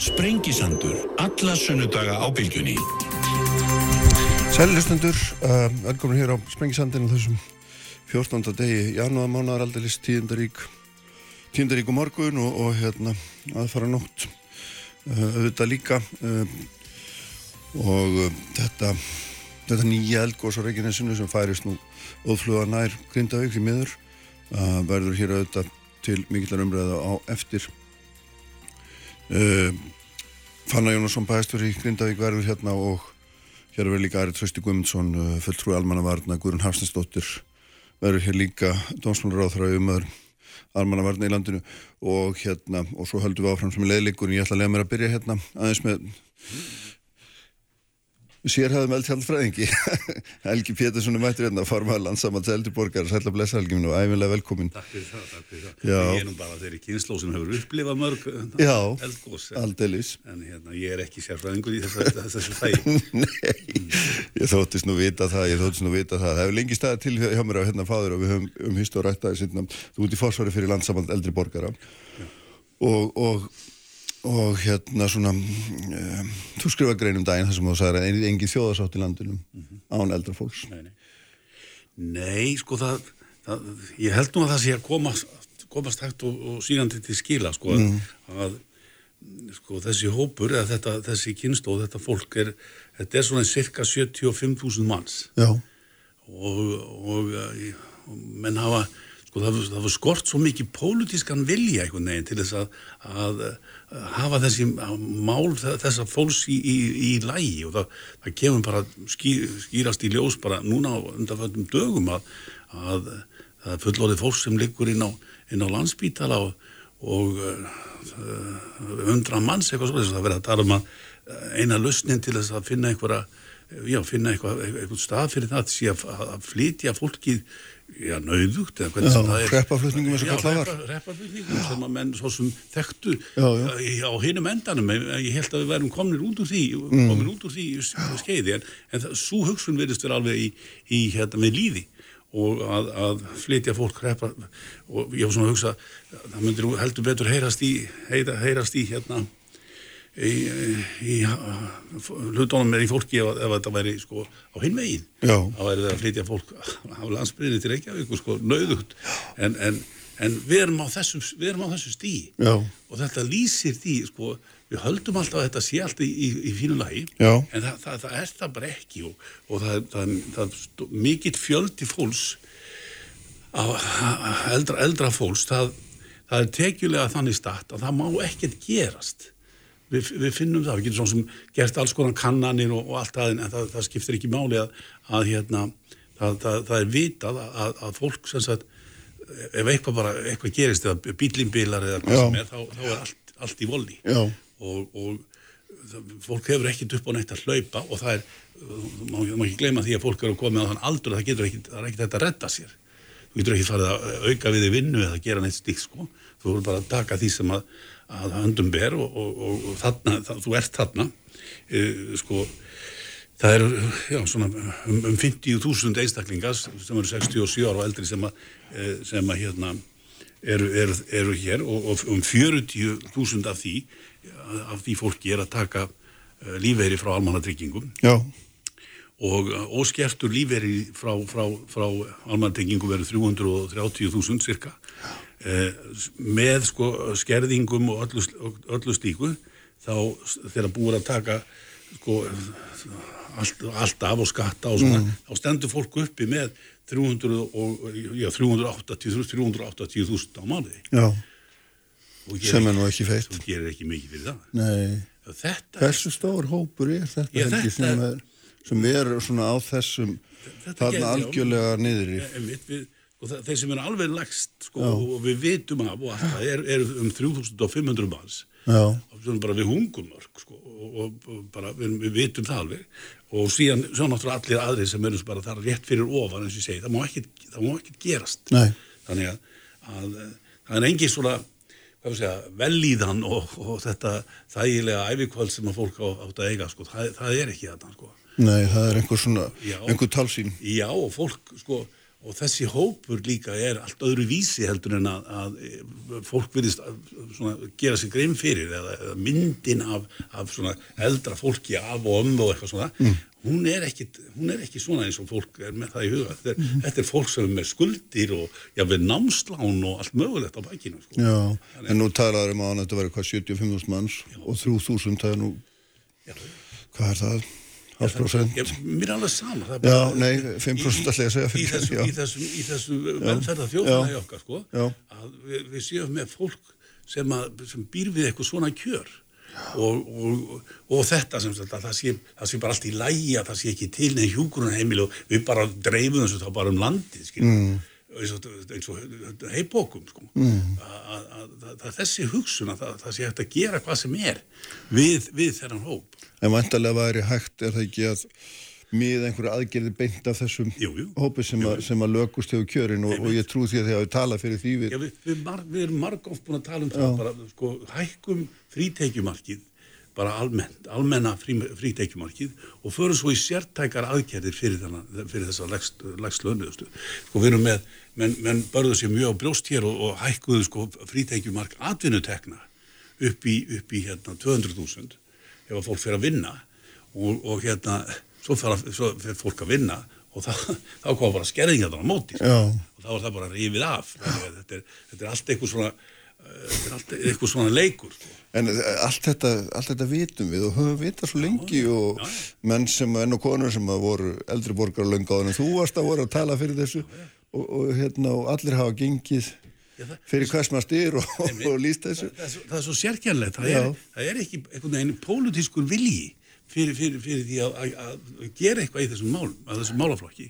Sprengisandur, alla sunnudaga á bylgjunni. Sælilustendur, uh, velkomin hér á Sprengisandinu þessum 14. degi janúarmánaðar aldrei tíundarík tíundarík og morgun og, og hérna aðfara nótt uh, auðvitað líka uh, og þetta þetta nýja eldgós á Reykjanesinu sem færist nú ófluga nær Grindavík í miður uh, verður hér auðvitað til mikillar umræða á eftir uh, Fanna Jónasson bæstur í Grindavík verður hérna og hér verður líka Ari Trösti Guðmundsson uh, fulltrúi almannavarna, Guðrun Hafsnesdóttir verður hér líka dómsmálaráþra um öður almannavarna í landinu. Og hérna og svo höldum við áfram sem leiðleikur en ég ætla að lega mér að byrja hérna aðeins með Sérhæðum eldhjálfræðingi Helgi Pétursson er mættur hérna formaður landsamanns eldurborgar Sætla blessa Helgi minn og æfinlega velkomin Takk fyrir það, takk fyrir það. Já. Ég er nú bara þeirri kynnsló sem hefur upplifað mörg uh, Já, eldgós en, aldeilis. En hérna, ég er ekki sérfræðingur í þessu, fæi Nei, ég þóttist nú vita það, ég þóttist nú vita það. Það hefur lengi staðið til hjá mér á hérna fáður og við höfum um hýst og rættaði sinna, þú ert í fórsvari fyrir landsamband eldri borgara. Og, og, og hérna svona, um, þú skrifa grein um daginn þar sem þú sagði að engi þjóðasátt í landinu án eldra fólks. nei, nei. nei, sko það, það Ég held nú að það sé að komast, komast hægt og, og sígandi til skila sko, að sko, þessi hópur eða þetta, þessi kynnsló, þetta fólk er þetta er svona cirka 75.000 manns Já, og, og, eh, og menn hafa sko það, það var skort svo mikið pólitískan vilja einhvern veginn til þess að, að hafa þessi mál þessar fólks í, í, í lægi og það, það kemur bara ský, skýrast í ljós bara núna undanfjöndum dögum að, að það er fullorðið fólk sem liggur inn á, inn á landsbítala og, og uh, hundra manns eitthvað svo það verður að tala um að eh, eina lausnin til þess að finna einhverja já, finna eitthvað, eitthvað stað fyrir það að, að flytja fólkið já, nauðugt eða hvernig það er hreppaflutningum eins og Já, kallað var. hreppa- hreppaflutningum sem að menn svo sem þekktu Já, já. á hinum endanum ég, held að við værum komnir út úr því Mm. komnir út úr því skeiði en, en svo hugsun verðist vera alveg í, í hérna með líði og að, að flytja fólk hreppa og ég var svona að hugsa það myndir heldur betur heyrast í heyra, heyrast í hérna í, í hlutónum með í fólki ef, ef þetta væri sko á Já. þá væri það að flytja fólk á landsbyrðinni til Reykjavík sko nauðugt en, en, en við erum á þessu, við erum á þessu stíi Já. og þetta lýsir því sko, við höldum alltaf að þetta sé alltaf í, í, í fínu lagi Já. en það, það, það er það bara ekki og, og það, það, það stó- mikill fjöldi fólks á, á- eldra, eldra fólks það, það er tekjulega þannig start að það má ekkert gerast við, við finnum það, við getum svona sem gert alls konar kannanir og, og allt það en það, það skiptir ekki máli að, að hérna, það, það, það er vitað að, að, fólk sem sagt ef eitthvað bara, eitthvað gerist eða bílinbilar eða hvað Já. sem er, þá, þá er allt, allt í volni. Og, og það, fólk hefur ekkert upp á neitt að hlaupa og það er, má, má ekki gleyma því að fólk eru að koma á þann aldur að það getur ekki, það er ekkert að redda sér. Þú getur ekki farið að auka við í vinnu eða gera neitt stíkt sko. Þú voru bara að taka því sem að, að höndum ber og, og, og, þarna, það, þú ert þarna. Uh, sko það eru já, svona um, um 50.000 einstaklingar sem eru 67 ára og eldri sem að, eh, sem að hérna eru, eru, eru hér og, og um 40.000 af því af því fólki er að taka uh, lífeyri frá almannatryggingum. Já, og óskertur lífeyri frá, frá, frá almannatryggingum verður 330.000 cirka uh, með sko skerðingum og öllu, öllu stíku þá þegar búið að taka sko allt, allt af og skatta og svona þá stendur fólk uppi með 300 og, já, 380 380.000 á mánuði. Já, sem er nú ekki feitt. þú gerir ekki mikið fyrir það. Nei, þetta er hversu stór hópur er þetta, Já, Helgi, þetta sem er- sem er svona á þessum, þarna algjörlega niðri. Einmitt, við, og það, þeir sem eru alveg lagst sko, og við vitum af og allt það er, um 3500 manns. Bara við hungumörk sko, og, og, og bara við, við vitum það alveg. Og síðan svo náttúrulega allir aðrir sem eru bara þar rétt fyrir ofan eins og ég segi, það má ekkit, það má ekkit gerast. Nei. þannig að, að það er engin svona segja, velíðan og, og þetta þægilega ævikvöld sem að fólk á, átt að eiga sko, það, það er ekki þetta sko. Nei, það er einhver svona, Já. einhver talsýn. Já, og fólk, sko, og þessi hópur líka er allt öðru vísi heldur en að, að eh, fólk virðist að, svona, gera sér grein fyrir eða, eða myndin af, af eldra fólki af og um og eitthvað svona mm. hún, er ekki, hún er ekki svona eins og fólk er með það í huga þetta er, mm. þetta er fólk sem er með skuldir og jáfnveg námslán og allt mögulegt á bækinu sko. Já, Þannig, en nú talaður um að þetta verður hvað 75.000 manns já. og 3.000 það er nú já. hvað er það? Hálf prosent? Mér er alveg sama. Bara, já, nei, 5% alltaf ég segja fyrir þessu. Í þessum, í þessum velferða þjóðfæði okkar, sko, já. að við, við séum með fólk sem, að, sem býr við eitthvað svona kjör og, og, og þetta sem þetta, það sé, það sé bara allt í lægi að það sé ekki til neði hjúgrunarheimil og við bara dreifum þessu þá bara um landið, skiljum. Mm eins og heibókum sko. mm. það er þessi hugsun að það sé hægt að gera hvað sem er við, við þennan hóp En vantarlega væri hægt er það ekki að mið einhverju aðgerði beint af þessum jú, jú. hópi sem, jú, a, sem að lögust hefur kjörin og, og ég trú því að þið hafi talað fyrir því við Já, við, við, mar, við erum margóft búin að tala um Já. það bara, sko, hækkum fríteikjumarkið bara almennt, almenna frí, fríteikjumarkið og förum svo í sértækar aðgerðir fyrir, fyrir þessa legst lögnuðustu. Sko við erum með, menn, menn börðu sér mjög á brjóst hér og, og hækkuðu sko fríteikjumark atvinnutekna upp í, upp í hérna 200.000 ef að fólk fyrir að vinna og, og hérna svo fyrir fólk að vinna og það, þá koma bara skerðingar á móti og þá er það bara rífið af. Þetta er, þetta er allt eitthvað svona þetta er alltaf eitthvað svona leikur sko. En eh, allt þetta, allt þetta vitum við og höfum vitað svo lengi já, og já, já. menn sem enn og konur sem voru eldri borgar á löngáðan en þú varst að voru að tala fyrir þessu og, og, hérna, og allir hafa gengið fyrir hvers maður styr og, og líst þessu. Það, það, það er svo sérkjærlegt, það, það er ekki einhvern veginn pólitískur vilji fyrir, fyrir, fyrir því að, að, að gera eitthvað í þessum málum, að þessum málaflokki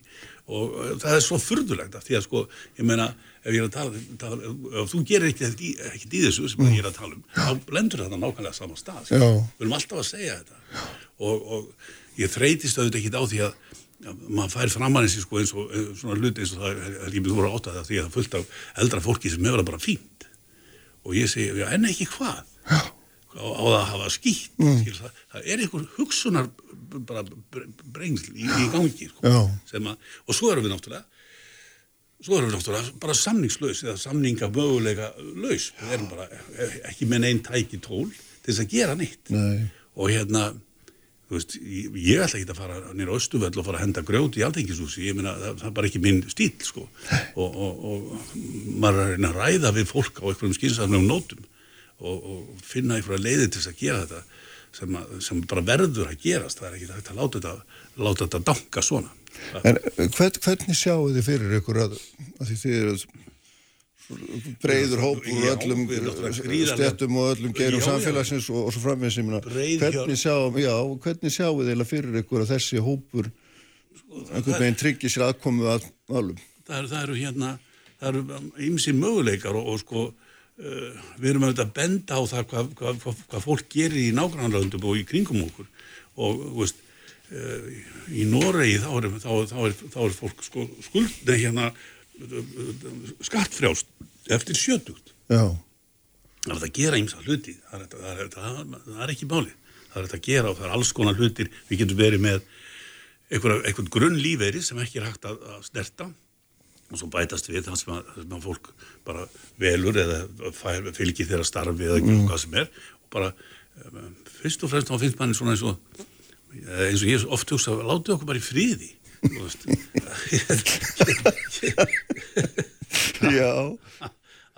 og það er svo furdulegt af því að sko, ég meina, ef ég er að tala, tala ef þú gerir ekkert í, ekkert í þessu sem mm. ég er að tala um, þá blendur þetta nákvæmlega saman stað, sko. við erum alltaf að segja þetta og, og ég þreytist auðvitað ekkert á því að ja, maður fær framann eins sko, eins og svona hluti eins og það er þú voru átt að það því að það fullt af eldra fólki sem hefur það bara fínt. Og ég segi, já, en ekki hvað? Já. Á, á það að hafa skýtt mm. það, það er einhver hugsunar bara brengsl í, í gangi sko, að, og svo erum við náttúrulega svo erum við náttúrulega bara samningslaus eða samninga möguleika laus. Við erum bara ekki með einn tæki tól til þess að gera neitt. Nei. og hérna Veist, ég, ég ætla ekki að fara nýra Östuvöll og fara að henda grjóti í aldengishúsi ég meina það, það er bara ekki minn stíl sko. og, og, og maður er að ræða við fólk á einhverjum skynsafnum nótum og, og finna einhverja leiði til þess að gera þetta sem, að, sem bara verður að gerast. Það er ekki hægt að láta þetta, láta þetta danga svona. En hvern, hvernig sjáu þið fyrir ykkur að, að þið eru breyður hópur og öllum stettum og öllum gerum samfélagsins og, og svo framvegð sem hvernig sjáu já, hvernig sjáu þið fyrir ykkur að þessi hópur sko, einhvern veginn tryggir sér aðkomu að allum það, það eru hérna það eru ymsi möguleikar og, og sko Uh, við erum auðvitað að benda á það hvað, hvað, hvað, hvað fólk gerir í nágrannlöndum og í kringum okkur. Og veist, uh, í Noregi þá er, þá, þá er, þá er fólk sko, skuld, nei hérna skattfrjást eftir sjötugt. Já. það er að gera ímsa hluti. Það er, það, er, það, það er ekki máli það er að gera og það er alls konar hlutir. Við getum verið með eitthvað grunn lífeyri sem ekki er hægt að, að snerta og svo bætast við það sem, sem að fólk bara velur eða fylgir þeirra starfi eða mm. hvað sem er. Og bara um, fyrst og fremst þá finnst manni svona eins og eins og ég oft hugsa að láta okkur bara í fríði Já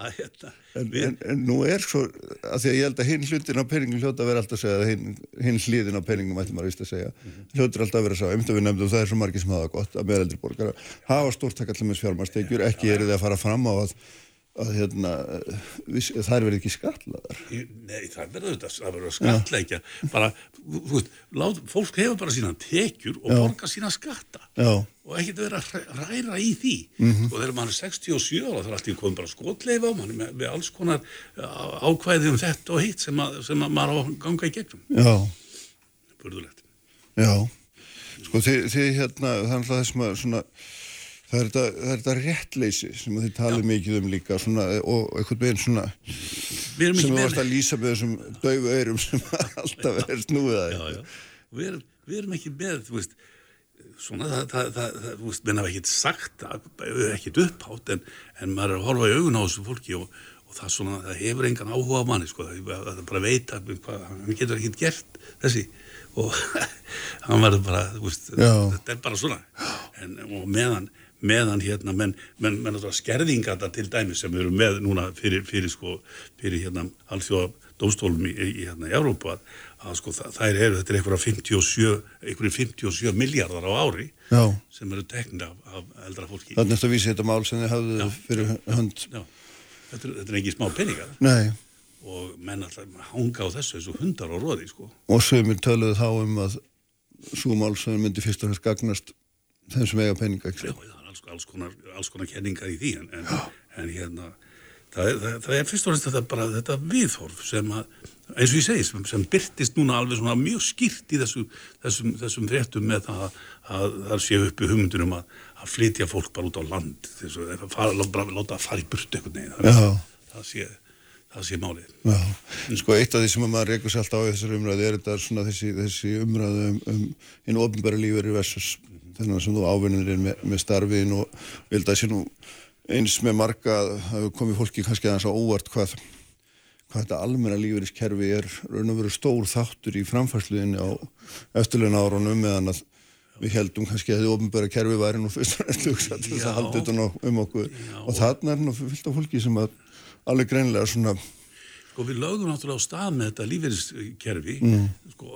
að hérna en, en, en nú er svo að því að ég held að hinn hlutin á peningum hljóta að vera alltaf að segja að hinn, hinn hliðin á peningum ætti maður vist að segja mm -hmm. hljótur alltaf að vera að segja, umtöfum við nefndum það er svo margir sem hafa gott að meðaldri borgara hafa stórtakallamins fjármarstekjur, ekki er þið að fara fram á að að hérna, það verður ekki skatlaðar Nei, það verður þetta það verður skatleikja bara, þú veist, lát, fólk hefur bara sína tekjur og borga sína skatta. Já. og ekkert verður að ræra í því. Mm -hmm. og þegar mann er 67 ára þá er alltaf komið bara skotleifa og mann er með, með alls konar ákvæði um þetta og hitt sem, að, sem að maður á ganga í gegnum. Já. Börðulegt Já, sko þið, þið hérna, er þessum að svona Það er þetta, það er þetta réttleysi sem þið talið mikið um líka svona, og eitthvað bein svona sem við varst að lýsa með þessum dauðu öyrum sem alltaf er snúið að þetta. Við, við erum ekki með, þú veist, svona, það, það, það, þú veist, menn hafa ekkert sagt ekkert upphátt, en, en maður er að horfa í augun á þessu fólki og, og það svona, það hefur engan áhuga á manni, sko, það, það bara að hvað, hann getur ekkert gert þessi og hann verður bara, þú veist, þetta er bara svona, en og meðan, meðan hérna, menn, menn, menn skerðingarna til dæmi sem erum með núna fyrir, fyrir sko, fyrir hérna alþjóða dómstólum í, í hérna í Európa að, sko það, þær eru, þetta er einhverja 57, einhverju 57 miljardar á ári Já. sem eru teknir af, af eldra fólki. Þannig að vísi þetta mál sem þið hafðu fyrir hönd. Já, þetta er, þetta er ekki smá peningar Nei, og menn alltaf hanga á þessu eins og hundar á róði sko. og sömur töluðu þá um að svo mál sem myndi fyrst og fremst gagnast þeim sem eiga peninga, Já, það er alls, alls, konar, alls konar kenningar í því en, en, en hérna það það, það er fyrst og fremst þetta bara þetta viðhorf sem að eins og ég segi, sem, sem byrtist núna alveg svona mjög skýrt í þessu, þessum, þessum fréttum með það að, að það sé uppi hugmyndunum að, að flytja fólk bara út á land þess að fara, bara láta það fara í burtu einhvern veginn, það, Já. það sé það sé málið. Já, sko eitt af því sem að maður reykur sér alltaf á þessari umræði er þetta svona þessi, þessi umræði um, um einu ofnbæra lífur í versus þennan sem þú ávinnir með, með starfiðin og vil það sé nú eins með marga að það komið fólki kannski aðeins á óvart hvað hvað þetta almenna lífeyriskerfi er raun og veru stór þáttur í framfærsluðinni á eftirleina árunum meðan að við heldum kannski að þið ofnbæra kerfi væri nú fyrst og næst hugsa til þess Já. að halda utan á, um okkur Já. og þarna er nú fyllt af fólki sem að alveg greinlega svona Sko við lögðum náttúrulega á stað með þetta lífeyriskerfi, sko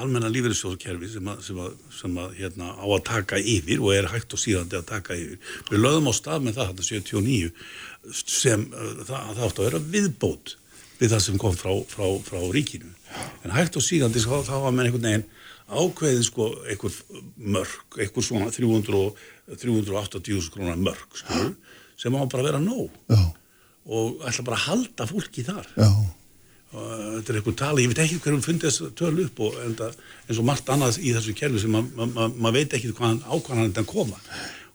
almenna lífeyrissjóðkerfi sem að, sem að, sem að hérna, á að taka yfir og er hægt og síðandi að taka yfir. Við lögðum á stað með það, þetta 79, sem uh, það, það átt að vera viðbót við það sem kom frá, frá, frá ríkinu. En hægt og síðandi sko, þá var með einhvern veginn ákveðið sko einhver mörg, einhver svona 300, og- 380 krónar mörg, sko, sem á bara að vera nóg já, og ætla bara að halda fólki þar. Já, og þetta er eitthvað tali, ég veit ekki hverjum fundið þess tölu upp og enda, eins og margt annað í þessu kerfi sem maður ma, ma, ma veit ekki hvaðan ákvæðan þetta koma.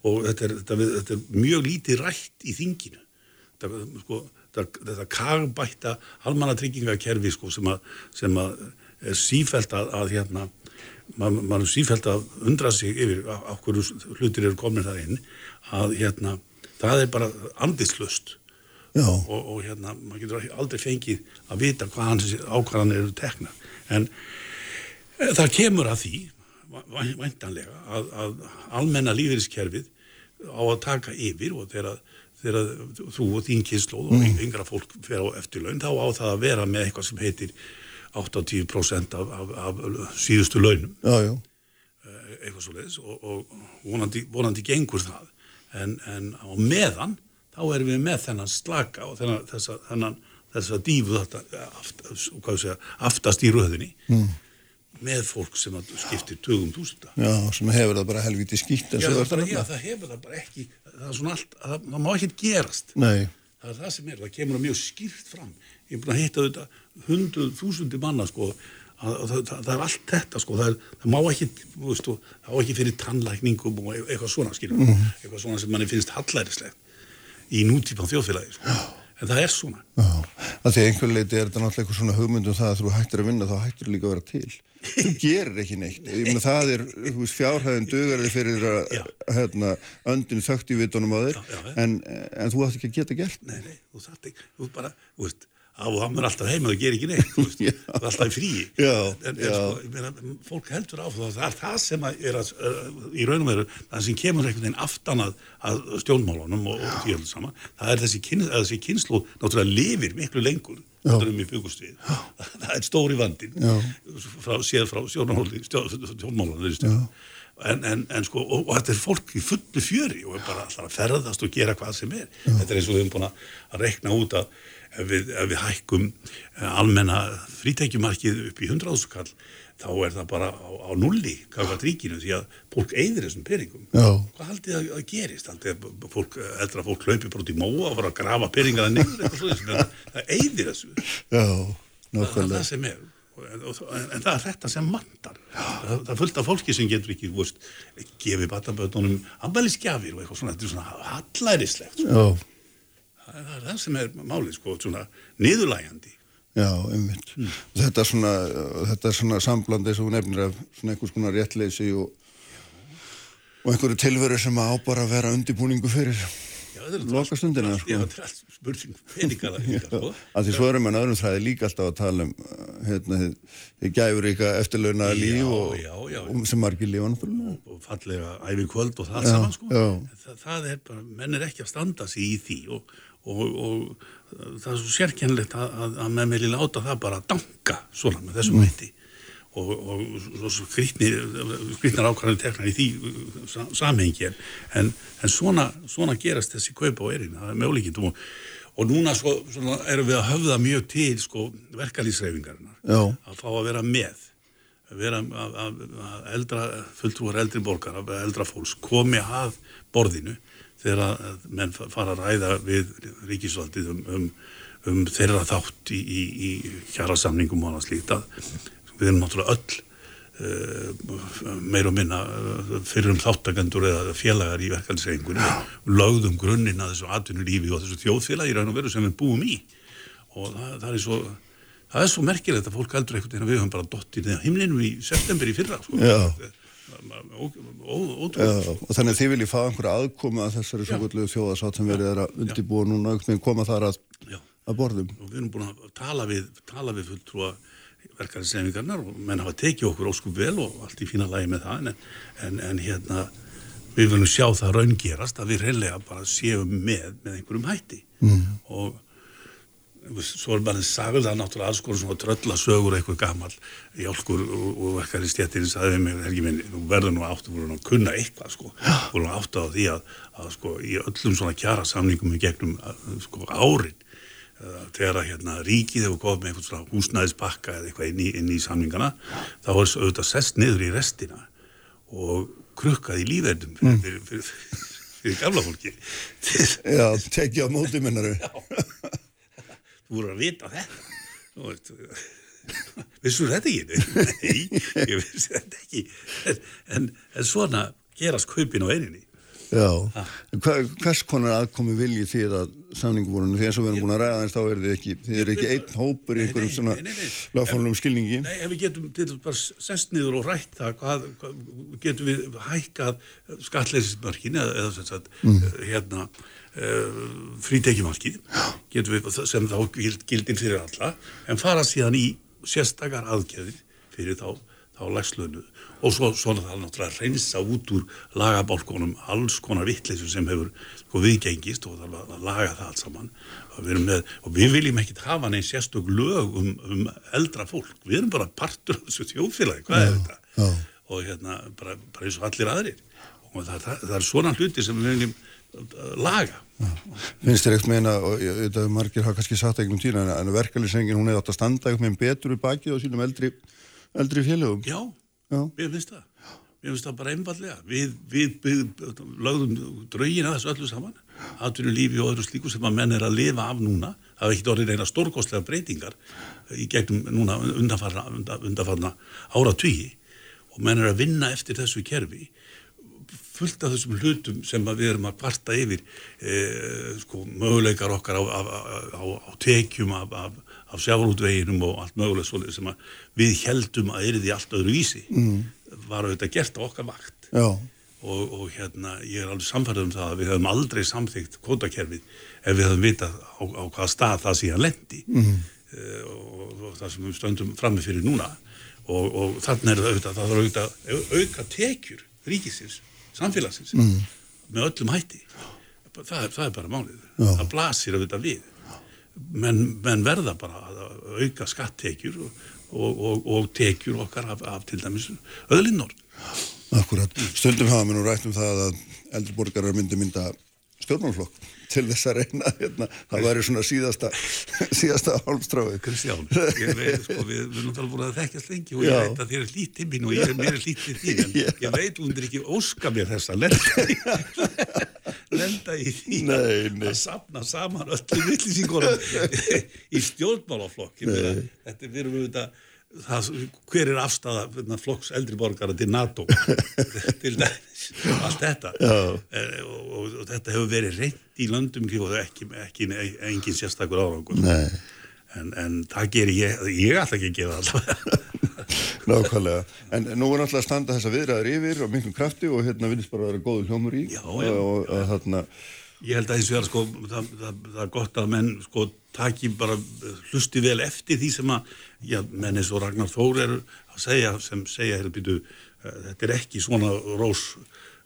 Og þetta er, þetta, þetta er mjög lítið rætt í þinginu. Þetta, sko, þetta, kagbætta almannatryggingakerfi sko, sem, að, sem að er sífælt að, að hérna maður ma er sífælt að undra sig yfir á, hverju hlutir eru komin þar inn að hérna það er bara andislust og, og hérna, maður getur aldrei fengið að vita hvað hans ákvarðanir eru tekna en e, það kemur að því væ- væntanlega að, að almenna lífeyriskerfið á að taka yfir og þegar, þegar þú og þín kynnslóð og yngra fólk fer á eftirlaun þá á það að vera með eitthvað sem heitir 8-10% af, af, af síðustu launum. Já, já, eh, eitthvað svo leiðis og, og vonandi, vonandi gengur það. En, en á meðan þá erum við með þennan slaka og þennan, þessa, þennan, þessa dífu þetta aft, hvað ég segja, aftast í röðinni mm. með fólk sem að skiptir tögum túsunda já, sem hefur það bara helviti skýtt já, það, já, það hefur það bara ekki það er svona allt, það, það má ekkert gerast. Nei, það er það sem er, það kemur það mjög skýrt fram. Ég er búin að hitta þetta hundruð þúsundi manna sko að, að, það, það, það er allt þetta sko það, er, það má ekki, þú veist, og, það má ekki fyrir tannlækningum og eitthvað svona skilur, Mhm. eitthvað svona sem manni finnst hallærislegt í nútípan þjóðfélagi sko. en það er svona já, að því að einhver leiti er þetta náttúrulega eitthvað svona hugmyndum það að þú hættir að vinna þá hættir líka að vera til. Þú gerir ekki neitt. Ég meina það er, fjárhæðin dugar þig fyrir að, hérna, öndin þögt í vitunum á þér, en, en þú ætti ekki að geta gert. nei, nei, þú þarft ekki, þú bara, þú veist á og hann er alltaf heima og gerir ekki neitt Já. þú er alltaf í fríi. Já, en, en já. sko, meina, fólk heldur á það það er það sem er að, í raun og veru það sem kemur einhvern veginn aftan að, að stjórnmálunum og, og því öllu saman það er þessi, kyn, þessi kynslu náttúrulega lifir miklu lengur um það er stóri vandin Já. frá, séð frá stjórnmálunum En, en, en sko, og, og þetta er fólk í fullu fjöri og er bara alltaf að ferðast og gera hvað sem er. Þetta er eins og við höfum búin að reikna út að ef við, ef við hækkum eh, almenna frítekjumarkið upp í 100 kall þá er það bara á, á nulli kakvað ríkinu því að fólk eyðir þessum peningum. Já. Hvað haldið að, að gerist? Haldið að fólk, eldra fólk hlaupi bara út í móa og fara að grafa peningana niður eitthvað svona, það eyðir þessu Já, það, er það sem er en, og- en, en það er þetta sem mandar það, það er fullt af fólki sem getur ekki veist, gefið batabötunum ambælisgjafir og eitthvað svona, þetta er svona hallærislegt sko. Já, það, er- það sem er málið sko, svona niðurlægjandi já, einmitt. Og Þetta er svona, þetta er svona samblandi sem hún nefnir af svona einhvers konar réttleysi og og einhverju tilveru sem á bara að vera undirbúningu fyrir Loka stundina, sko. Já, þetta er allt spurning það líka, sko. að því svo erum við öðrum þræði líka alltaf að tala um uh, hérna, þið- gæfur ykkar eftirlaunaða líf og, já, já. og sem margir lífa náttúrulega og fallega æfi kvöld og það Já, saman sko. það, það er bara, menn er ekki að standa sig í því og, og, og það er svo sérkennlegt að, að, að menn vilja láta það bara danka svona með þessum Mm. hætti. Og, og svo skrýtnir ákvæðan teknar í því uh, sa, samhengi en, en, svona, svona gerast þessi kaupa á erinu, það er með ólíkindum. Og, og núna svo, svona, erum við að höfða mjög til sko, verkalýsreifingarinnar Já. að fá að vera með. Að vera að, að, að eldra fulltrúar eldri borgar, að eldra fólks komi að borðinu þegar menn fa- fara að ræða við ríkisvaldið um, um, um þeirra þátt í, í, í kjærasamningum og annað slíkt að við erum náttúrulega öll uh, meir og minna uh, fyrir um þáttakendur eða félagar í verkefnisreifingunni og lögðum grunninn að þessu atvinnulífi og þessu þjóðfélagi raun og veru sem við búum í og það, það er svo það er svo merkilegt að fólk heldur einhvern veginn að við höfum bara dottið neða himninum í september í fyrra sko. Já. Ó- ó- ótrúlegt Já, og þannig að þið viljið fá einhverja aðkomu að þessari svo gullu þjóðasátt sem verið er að undirbúa núna veginn koma þar að, að borðum. Og við erum búin að tala við, tala við fulltrúa verkefnisreifingarnar og menn hafa tekið okkur óskum vel og allt í fína lagi með það en, en, en hérna við viljum sjá það raungerast að við reyðlega bara séum með með einhverjum hætti. Mm. og svo er bara sagður það náttúrulega alls konar svona tröllasögur eitthvað gammal hjálkur og, og verkar í stjættinni sagði mig, Helgi minn, þú verður nú áttu voru nú að kunna eitthvað sko, voru nú áttu á því að, að sko í öllum svona kjara samningum í gegnum að, sko árin þegar að hérna ríkið hefur komið með eitthvað svona húsnæðispakka eða eitthvað inn í, inn í samningana þá er svo auðvitað sest niður í restina og krukkað í lífverðum fyrir, fyrir, fyrir, fyrir, fyrir gamla fólki Já, tekið á móti minnaru þú voru að vita þetta. Vissur þetta ekki? Nei, ég vissi þetta ekki. En, en, en svona gerast kaupin á eininni. Já, En hva, hvers konar aðkomi viljið þið að samninguborunum því eins og við erum búin að ræða eins þá er þið ekki þið eru ekki einn hópur í einhverjum svona lagfónum skilningi. Nei, ef við getum til dæmis bara sest niður og rætt það hvað, hvað getum við hækkað skatleysismörkin eða, eða sem sagt, hérna uh, frítekjumarkið getum við sem þá gild, gildir fyrir alla en fara síðan í sérstakar aðgerðir fyrir þá, þá lagslönu og svo, svona það náttúrulega að reynsa út úr lagabálkonum alls konar vittleysu sem hefur sko, viðgengist og það að laga það allt saman. Við, með, og við viljum ekkit hafa neins sérstök lög um, um eldra fólk, við erum bara partur af þessu þjóðfélagi, hvað er þetta? já. og hérna bara, bara eins og allir aðrir. Og það, það, það er svona hluti sem við viljum laga. Finnst þér eitthvað meina og að margir hafa kannski sagt einhvern tína en verkefnisengin hún hefði átt að standa eitthvað með betur við bakið á sínum eldri, eldri félögum. Já, Já. mér finnst það. Mér finnst það bara einfallega við, við, við lögðum draugin að þessu öllu saman. Atvinnu lífi og öðru slíku sem að menn er að lifa af núna það hefur ekkert orðið reyna stórkostlega breytingar í gegnum núna undanfarna, undanfarna ára og menn er að vinna eftir þessu kerfi fullt af þessum hlutum sem við erum að kvarta yfir e, sko, möguleikar okkar á, á, á, á tekjum af, af, sjávarútveginum og allt svolítið sem við heldum að er því allt öðru vísi mm. var auðvitað gert á okkar vakt. Og, og hérna ég er alveg samfærið um það að við höfum aldrei samþygt kvotakerfið ef við höfum vitað á, hvaða stað það síðan lendi. Mm. og, og það sem við stöndum frammi fyrir núna. Og, og þannig er það auðvitað það þarf auðvitað að auka tekjur ríkisins, samfélagsins mm. með öllum hætti það er, það er bara málið Já. það blasir auðvitað við menn, menn verða bara að auka skattekjur og, og, og, og tekjur okkar af, af til dæmis öðlinnor akkurat Stundum hafa mér nú rætt um það að eldri borgarar myndi mynda stjórnmálflokk til þess að reyna hérna, það væri svona síðasta síðasta hálmstráið Kristján, ég veit, sko, við, við erum náttúrulega búin að þekkjast lengi og ég Já. veit að þér er til mín og ég er mér er til þín en Já. ég veit hún er ekki óska mér þess að lenda í, lenda í því Nei, nei. að sapna saman öllum vittlýsingunum í stjórnmálaflokk þetta við erum auðvitað það, hver er afstæða hérna, flokks eldri borgara til NATO? Til dæmis, allt þetta. E, og, og, og þetta hefur verið reynd í löndum kring og það er ekki, ekki, engin sérstakur árangur. En, en það gerir ég, ég ætla ekki að gera alltaf. Nákvæmlega, en nú er náttúrulega að standa þessa viðræður yfir og miklum krafti og hérna viðist bara að vera góður hljómur í. Já, já. og, og þarna, Ég held að og vera sko, það, það, það er gott að menn sko taki bara hlusti vel eftir því sem að, já, menn eins og Ragnar Þór er að segja, sem segja, hérna býtu, þetta er ekki svona rós,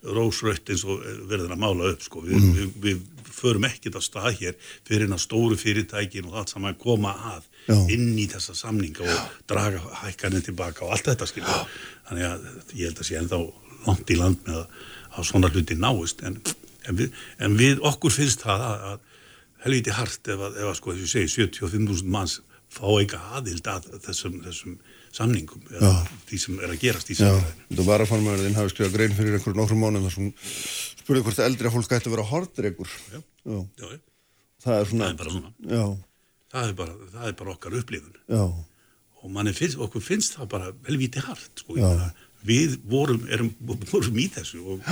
rósrött eins og verður að mála upp sko, við, við, við förum ekkert að stað hér fyrir að stóru fyrirtækin og allt saman koma að Já. inn í þessa samninga og draga hækkaninn tilbaka og allt þetta skilur. Þannig að ég held að sé ennþá langt í land með að, að svona hluti náist en, en, við, en við okkur finnst það að, að helviti hart ef að, ef að sko þess að ég segi 75.000 manns fá eitthvað aðild að þessum, þessum samningum eða því sem er að gerast í já, samfélaginu. þetta var að farmæðurinn hafi skrifað grein fyrir einhverjum nokkrum mánuðum þar sem spurði hvort eldri fólk ætti að vera hordreikur Já. já, Já, já, það er svona það er bara svona. já, Það er bara, það er bara okkar upplifun já, og manni finnst, okkur finnst það bara helviti hart sko. Já. Við vorum, erum, vorum í þessu og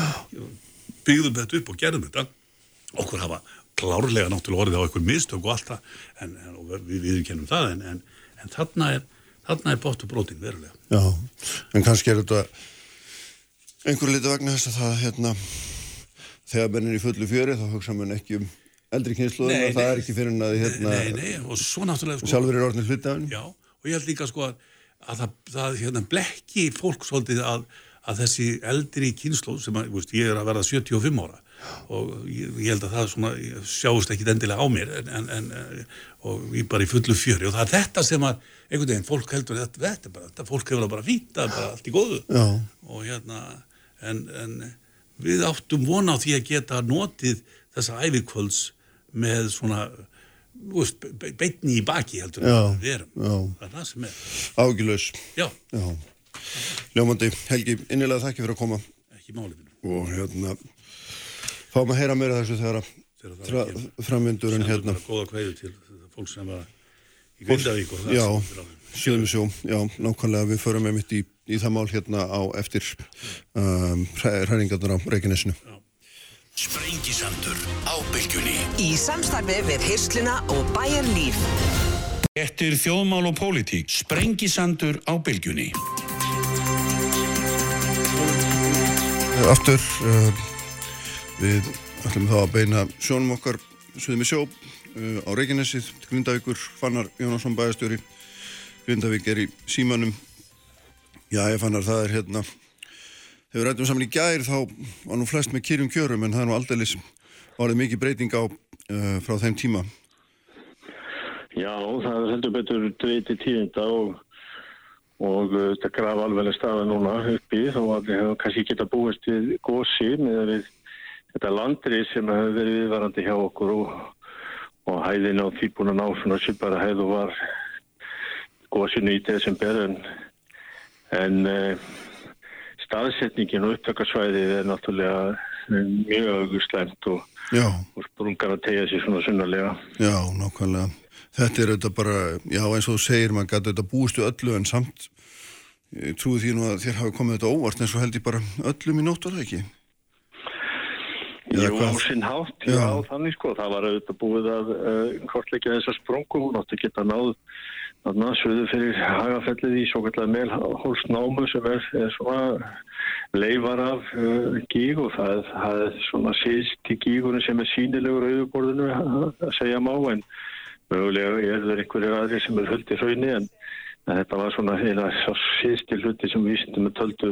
byggðum þetta upp og gerðum þetta. Okkur hafa klárlega náttúrulega orðið á einhver mistök og allt það en, en, og við viðkennum það en, en, en þarna er þarna er bótt og brótin verulega. Já en kannski er þetta einhverju liti vegna þess að það hérna þegar menn er í fullu fjöri þá hugsa mann ekki um eldri kynsluðum Nei, það er ekki fyrir en að hérna nei, nei, og svo náttúrulega sko, sjálfur er orðin hluti af henni. Já, og ég held líka sko að, að það, það hérna, blekki fólk svolítið að, að þessi eldri kynslu sem að, veist, ég er að verða 75 ára og ég, ég held að það svona ég sjáist ekki endilega á mér en, en, en, og ég bara í fullu fjöri. Og það er þetta sem að einhvern veginn fólk heldur þetta, þetta, er bara, þetta fólk hefur bara er bara allt í góðu. Já. og hérna en, en við áttum vona á því að geta notið þessa ævikvölds með svona þú veist, be- beinni í baki heldur Já, við erum. Já. það er það sem er. Ágjulaus já, já Ljómandi, Helgi, innilega þakki fyrir að koma ekki máli minn og hérna fáum að heyra meira þessu þegar að framvindurinn hérna bara góða kveðu til fólk sem var í Grindavík og það Já, alveg- Suðumisjó, já, nákvæmlega við förum með mitt í, í það mál hérna á eftir um, hræringarnar á Reykjanesinu. Sprengisandur á bylgjunni. Í samstarfi við Hirsluna og Bæjar Líf. Eftir þjóðmál og pólitík. Sprengisandur á bylgjunni. Aftur, uh, við ætlum þá að beina sjónum okkar Suðumisjó uh, á Reykjanesið, Grindavíkur, Fannar Jónasson bæjastjóri, Grindavík er í símanum. Já, ég fannar það er hérna, þegar við rættum saman í gær þá var nú flest með kýrum kjörum en það er nú aldeilis orðið mikið breyting á uh, frá þeim tíma. Já, það heldur betur dveiti tíðinda og, og uh, þetta graf alveg staða núna uppi þó að við hefum kannski geta búist við gósi með við þetta landri sem hefur verið viðvarandi hjá okkur og, og hæðin á að ná svona svipara hæð og var gósinu í desember en, en uh, staðsetningin og upptakarsvæðið er náttúrulega eh, mjög slæmt og, og sprungar að tegja sér svona sunnarlega. já, nákvæmlega. Þetta er auðvitað bara, já eins og þú segir, maður gæti auðvitað búist við öllu en samt ég trúi því nú að þér hafi komið þetta óvart en svo held ég bara öllum í nótt var það ekki. Jú, sinn hátt, já, Já. þannig sko, það var auðvitað búið að uh, kortleggja þessa sprungu, hún átti að geta náð þarna söðu fyrir hagafellið í svo kallar melhólsnámu sem er, er svona leifar af uh, gíg og það, það er svona síðst í gígunum sem er sínilegur auðuborðinu að segja má en mögulega er það einhverjir aðri sem er höldið hraunni en, en þetta var svona heila síðst í hluti sem vísindum er töldu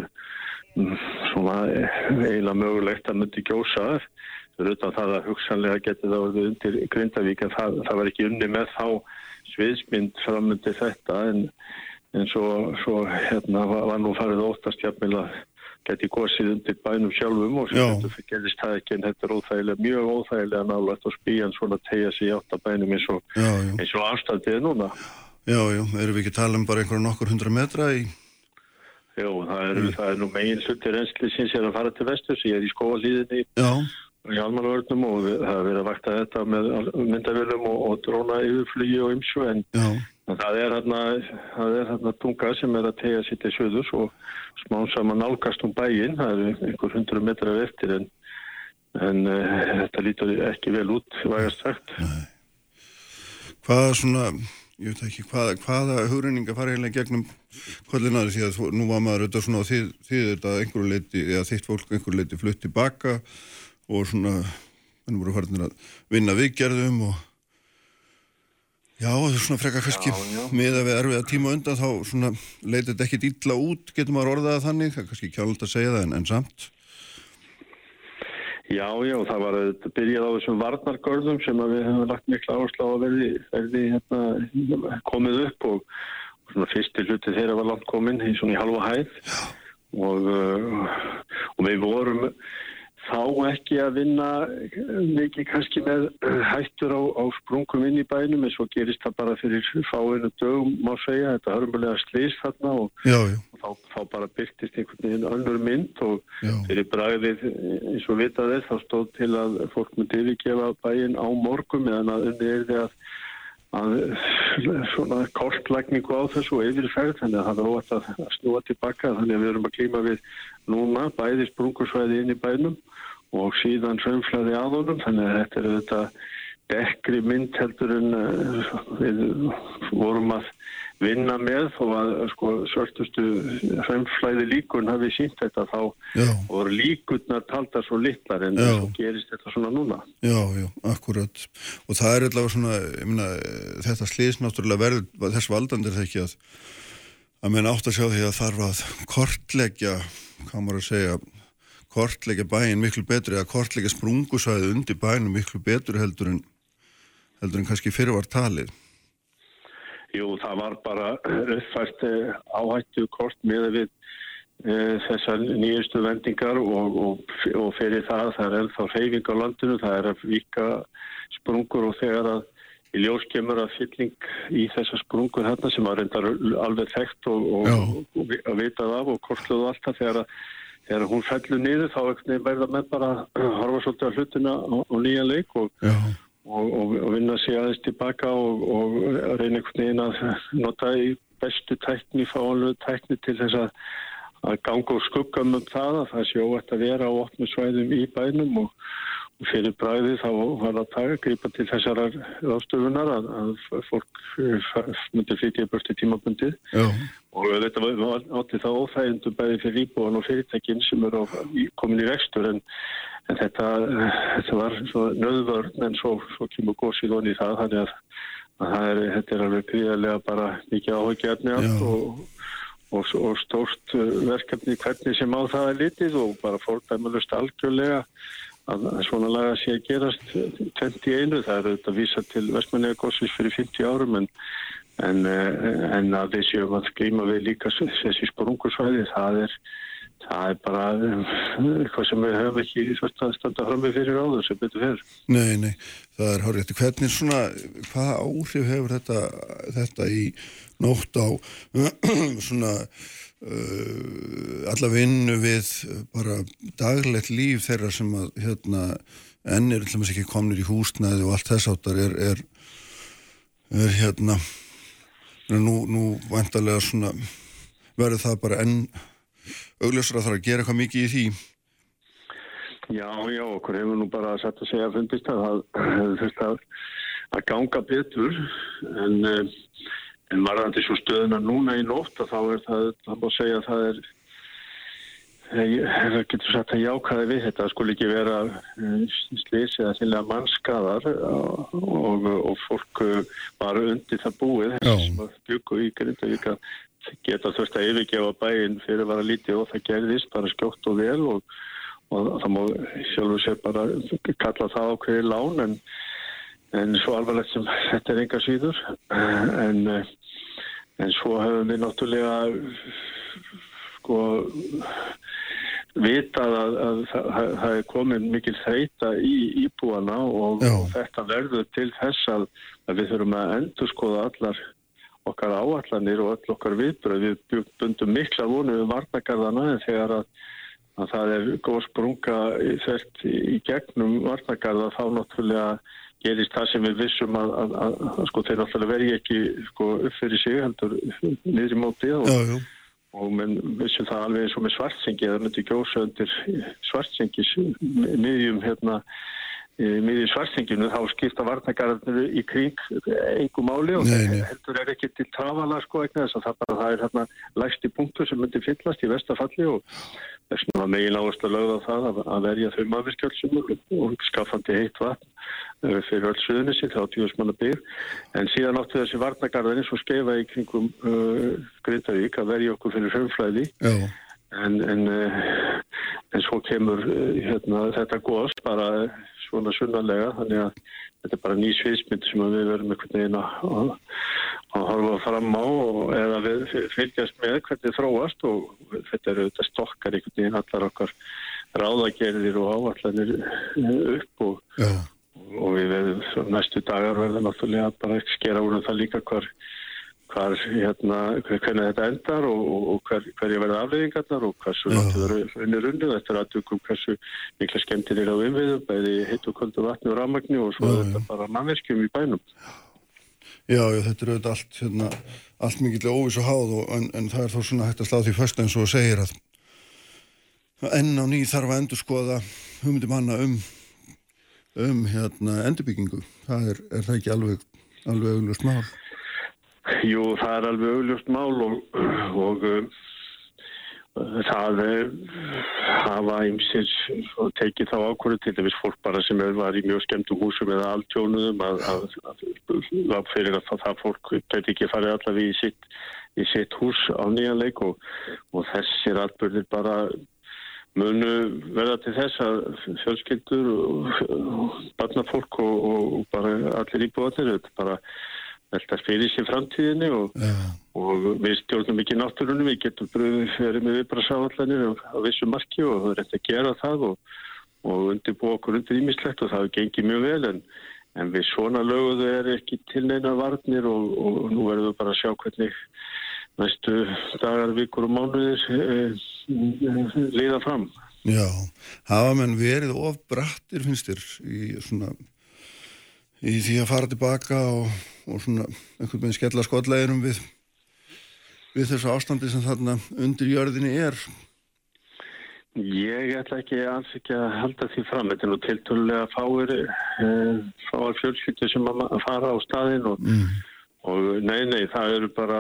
mm, svona eh, eiginlega mögulegt að myndi gjósa þar. Utan það að hugsanlega geti það orðið undir Grindavík en það, það var ekki unni með þá sviðsmynd framöndi þetta en, en svo, svo hérna var, nú farið óttast jafnvel að geti gósið undir bænum sjálfum og sem Já. þetta gerist það ekki en þetta er óþægilega, mjög óþægilega nálægt og spíjan svona tegja sig í átta bænum eins og, Já, já, og afstandið er núna. já, já, erum við ekki að tala um bara einhverja nokkur hundra metra í, Jó, það er, það er nú megin hluti reynslisins er að fara til vestur, ég er í skóalíðinni já, í almanvörnum og við- það er verið að vakta þetta með myndavölum og, og dróna yfirflugi og ymsu en en það er hérna, það er hérna tunga sem er að tegja sér til söðus og smán saman nálgast um bæinn, það eru einhver hundru metrar eftir en, en uh, þetta lítur ekki vel út, vægast sagt. hvað svona, ég veit ekki hvaða, hvaða hugreininga fara eiginlega gegnum kollinaður því að nú var maður auðvitað svona þið þetta einhverju leiti, eða þitt fólk einhverju leiti flutt tilbaka og svona henni voru farinir að vinna viðgerðum og já, það er svona frekar kannski með að við erfiða tíma á undan þá svona leitið þetta ekkit illa út, getur maður orðað það þannig, það er kannski kjálft að segja það en, en samt. Já, já, það var að byrjað á þessum varnargörðum sem að við hefum lagt mikla áherslu á að verði, verði hérna, komið upp og, og svona fyrsti hluti þeirra var langt komin í svona í halva hæð. Og, uh, og við vorum þá ekki að vinna mikið kannski með uh, hættur á, á sprungum inn í bænum en svo gerist það bara fyrir fáinu dögum má segja, þetta hörmulega slís þarna og Já, já, og þá, þá bara byrtist einhvern veginn önnur mynd og Já. fyrir bragðið eins og vitað er þá stóð til að fólk myndi yfirgefa bæinn á morgum meðan að unni er því að að svona kortlækningu á þessu og yfirferð þannig að það er óvægt að snúa tilbaka þannig að við erum að klíma við núna bæði sprungusvæði inn í bænum og síðan sömflæði að honum þannig að þetta er þetta dekkri mynd heldur en uh, við vorum að vinna með og að sko, svörtustu sömflæði líkun hafi sínt þetta þá já, voru líkurnar taldar svo litlar en Já. svo gerist þetta svona núna. Já, já, akkurat. Og það er allavega svona, ég meina þetta slís náttúrulega verður þess valdandir það ekki að að menn átt að sjá því að þarf að kortleggja, hvað maður að segja kortleggja bæinn miklu betri að kortleggja sprungusvæði undir bænum miklu betur heldur en heldur en kannski fyrir var talið Jú, það var bara uppfært eh, áhættu kort með við e, þessar nýjustu vendingar og, og, og fyrir það það er ennþá reyfing á landinu, það er vika sprungur og þegar að í ljós kemur að fylling í þessar sprungur hérna sem að reyndar alveg þekkt og, og, og, og að vitað af og kortluðu alltaf þegar að Þegar hún fellur niður þá verða með bara að horfa svolítið á hlutina á, á nýja leik og, Já, og, og, og vinna sig aðeins tilbaka og, og reyna einhvern veginn að nota í bestu tækni, fáanlegu tækni til þess að, að ganga úr skuggam um það að það sé óvægt að vera á opnu svæðum í bænum og, og fyrir bræði þá var að taka, grípa til þessar ástöfunar að, að fólk eh, myndi flytja börti tímabundið. Já, og þetta var, átti það óþægindu bæði fyrir íbúan og fyrirtækin sem eru komin í rekstur en, en þetta, þetta var nöðvörn en svo, svo kemur gósið onni í það þannig að, að það er, þetta er alveg gríðarlega bara mikið Já. og, og, og stórt eh, verkefni hvernig sem á það er litið og bara fórdæmalust algjörlega að svona laga sé að gerast 20 í einu, það er auðvitað að vísa til Vestmannega gósins fyrir 50 árum en En, eh, en að séum að skrýma við líka þessi sprungusvæði, það er, það er bara eh, eitthvað sem við höfum ekki þurft að standa fram með fyrir áður sem betur fyrir. nei, nei það er hárið hvernig svona, hvaða áhrif hefur þetta, þetta í nótt á svona uh, alla vinnu við bara daglegt líf þeirra sem að hérna enn er alltaf ekki komnir í húsnæði og allt þess áttar er, er, er hérna nú, nú vantarlega svona verður það bara enn augljósra þarf að gera eitthvað mikið í því. Já, já, okkur hefur nú bara sett að segja að fundist að það þurft að, að ganga betur en, eh, en varðandi svo stöðuna núna í nótt að þá er það, það má segja að það er Það getur sagt að jákaði við þetta skul ekki vera slís eða þinlega mannskadar og, og, og fólk eh, var undir það búið sem að byggu í Grindavík að geta þurft að yfirgefa bæinn fyrir að vara lítið og það gerðist bara skjótt og vel og, og það má sjálfur sér bara kalla það ákveði lán en, en svo alvarlegt sem þetta er enga síður en, eh, en svo hefum við náttúrulega sko vitað að, að það, er komin mikil þreita í íbúana og, Já. þetta verður til þess að, að við þurfum að endur skoða allar okkar áallanir og öll okkar viðbröð. Við bundum mikla vonu við varnagarðana en þegar að, að það er góð sprunga í, í gegnum varnagarða þá náttúrulega gerist það sem við vissum að, að, að, að sko þeir náttúrulega verði ekki sko upp fyrir sig heldur niður í móti og, Já, já, og menn vissum það alveg eins og með svartsengi það myndi gjósa undir svartsengis miðjum hérna miðið svarsinginu þá skipta varnagarðinu í kring einhver máli og Nei, nei. heldur er ekki til trafala sko eitthvað þess að það, bara, það er hérna lægsti punktu sem myndi fyllast í vestafalli og þess vegna megin áherslu að lögða það að, verja þau maðurskjöldsum og skaffandi heitt vatn eh, fyrir öll suðunissi þá tjóðismanna byr en síðan áttu þessi varnagarðin eins og skeifa í kringum uh, Grindavík að verja okkur fyrir hrömmflæði Já, en, en, uh, en svo kemur hérna, þetta góðs bara svona sunnarlega þannig að þetta er bara ný sviðsmynd sem við verum einhvern veginn að, að, horfa fram á og, eða við fylgjast með hvernig þróast og þetta eru þetta stokkar einhvern veginn allar okkar ráðagerðir og áallanir uh, upp og, já, og við verðum næstu dagar verðum náttúrulega bara skera úr um það líka hvar hvar, hérna, hver- hvernig þetta endar og, og, hver, hverju verða afleiðingarnar og hversu Já. náttúrulega það unnir unnið þetta er aðtökum hversu mikla skemmtir er á innviðum bæði heitt og kvöldu vatni og rafmagni og svo Já, er þetta bara mannverkjum í bænum. Já, já, þetta er auðvitað allt, hérna, allt mikill óvis og háð og, en, en það er þó svona hægt að slá því först eins og segir að enn á ný þarf að endur skoða hugmyndi manna um um hérna endurbyggingu. Það er, er það ekki alveg alveg auglust mál Jú, það er alveg augljóst mál og, og um, það er, hafa ymsir og tekið þá ákvörðu til þess fólk bara sem var í mjög skemmtum húsum eða altjónuðum að, að, að, að fyrir að það, fólk gæti ekki farið allavega í sitt, í sitt hús á nýjanleik og, og þessir atbyrðir bara munu verða til þess að fjölskyldur og, og barnafólk og, bara allir íbúðanir bara velta fyrir sér framtíðinni og, Já, og við stjórnum ekki náttúrunum, við getum fyrir með viðbrasáallanir á, á vissu marki og það er eftir að gera það og, og undirbúa okkur undir ímislegt og það gengið mjög vel en, en við svona löguðu er ekki til neina varnir og, og nú verðum við bara að sjá hvernig næstu dagar, vikur og mánuðir eh, líða fram. já, hafa menn verið of brattir finnst þér í svona í því að fara tilbaka og, og svona einhvern veginn skella skolleginum við við þessu ástandi sem þarna undir jörðinni er Ég ætla ekki alls ekki að halda því fram. Þetta er nú tiltölulega fáir, eh, fáir fjölskyldur sem að fara á staðinn og, mm. og nei, nei, það eru bara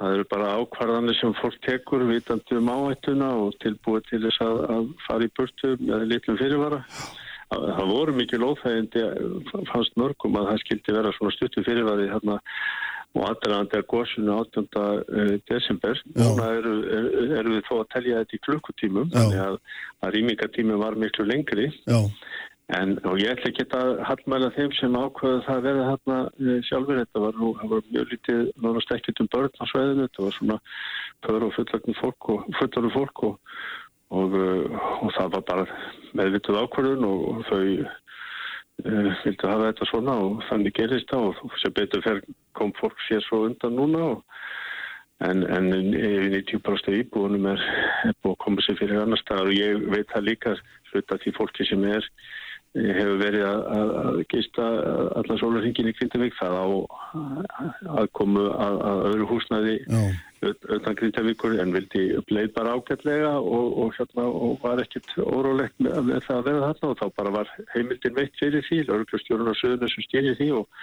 það eru bara ákvarðanir sem fólk tekur vitandi um áhættuna og tilbúið til þess að, að fara í burtu með litlum fyrirvara. Það, það voru mikil óþægindi fannst mörgum að það skildi vera svona stuttu fyrirvari hérna og aðdraðandi að góðsunu 18. eh, desember. Núna eru, eru, við þó að telja þetta í klukkutímum, Já. þannig að, að rýmingatími var miklu lengri. já, En, og ég ætla ekki að hallmæla þeim sem ákveðu það að vera þarna eh, sjálfur. Þetta var, nú, var mjög lítið nánast ekkert um börn á sveðinu. Þetta var svona pör og og fullagn fólk og, og, eh, og það var bara meðvituð ákvörðun og, þau uh, vildu hafa þetta svona og þannig gerist það og sem betur fer kom fólk sér svo undan núna og En, en yfir 90% íbúinum er, er búið að koma sér fyrir annar staðar og ég veit það líka hluta því fólki sem er eh, hefur verið að, að, að geista allan sólarhingin í Grindavík það á að komu að, að öðru húsnaði utan Grindavíkur en vildi uppleið bara ágætlega og, og, hérna, og var ekkert órólegt með, það að vera þarna og þá bara var heimildin veitt fyrir því, lauruglustjórun og söðunum sem stýrir því og,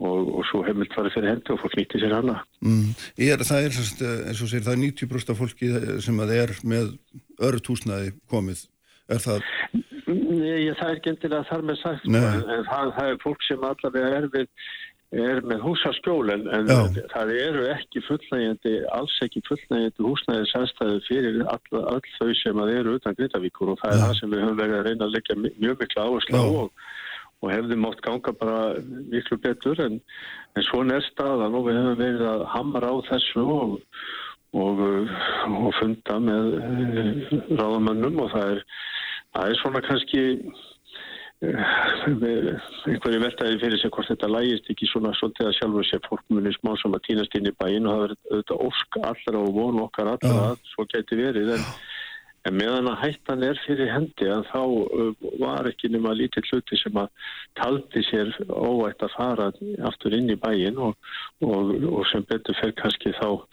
og, og svo heimild farið fyrir hendi og fólk nýtti sér hana. mm. er, það er sérst, eins og segir, það er 90% af fólki sem að er með öðru túsnaði komið er það, Nei, það er ekki endilega þar með sagt það, það er fólk sem allavega er, við, er með húsaskjól en, Já. það eru ekki fullnægjandi, alls ekki fullnægjandi húsnæðis aðstæðu fyrir all, all þau sem eru utan Grindavíkur og það er Já. það sem við höfum verið að reyna að leggja mjög mikla áherslu á og, og hefði mátt ganga bara miklu betur en, en svona er staðan og við höfum verið að hamra á þessu og og, og funda með uh, ráðamönnum og það er, það er svona kannski uh, einhverju veltaði fyrir sig hvort þetta lægist ekki svona svolítið að sjálfur sér fólk munir smá sem að týnast inn í bæinn og það verður auðvitað ósk allra og von okkar allra Já. að svo geti verið en, En meðan að hættan er fyrir hendi að þá uh, var ekki nema lítið hluti sem að taldi sér óvægt að fara aftur inn í bæin og, og, og sem betur fer kannski þá,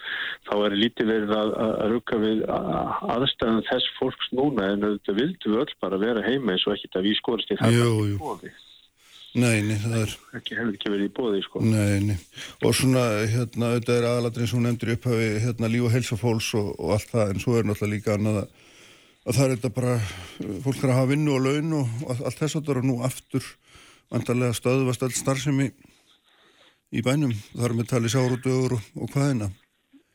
þá er lítið verið að, að rukka við aðstæðan þess fólks núna en þetta vildu við öll bara vera heima eins og ekki þetta við skorist í það Jú, jú. Nei, nei, það er... Ekki hefur ekki verið í bóði, sko. Nei, nei. Og svona, hérna, auðvitað er aðalatrið sem hún nefndir upphafi, hérna, líf og helsafólks og, og allt það, en svo er náttúrulega líka annað að, að það er þetta bara, fólk er að hafa vinnu og laun og allt, þess að það eru nú aftur vandarlega stöðvast all starfsemi í bænum. Það er með tali sárudögur og, og hvaðina.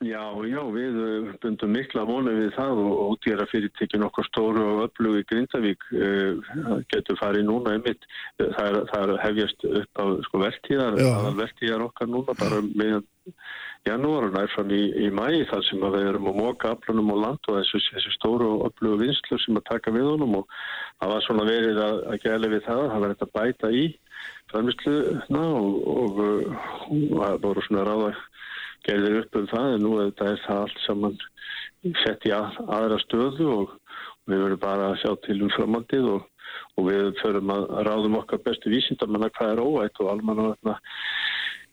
Já, já, við uh, bundum mikla vonu við það og útgjara fyrirtekinn okkur stóru og öflugi Grindavík uh, getur farið núna einmitt. Það er, það hefjast upp á sko, vertíðar, vertíðar okkar núna bara meðan janúar og nærfann í, í mæi þar sem við erum að móka aflunum og land og þessu, þessu stóru og öflugu vinslu sem að taka við honum og það var svona verið að, að gæla við það, það var þetta bæta í framlýsluðna og, og, og það voru svona ráða gerðir upp um það en nú er það allt saman sett í að, aðra stöðu og við verðum bara að sjá til um framaldið og, og við förum að ráðum okkar bestu vísindamanna hvað er óætt og alman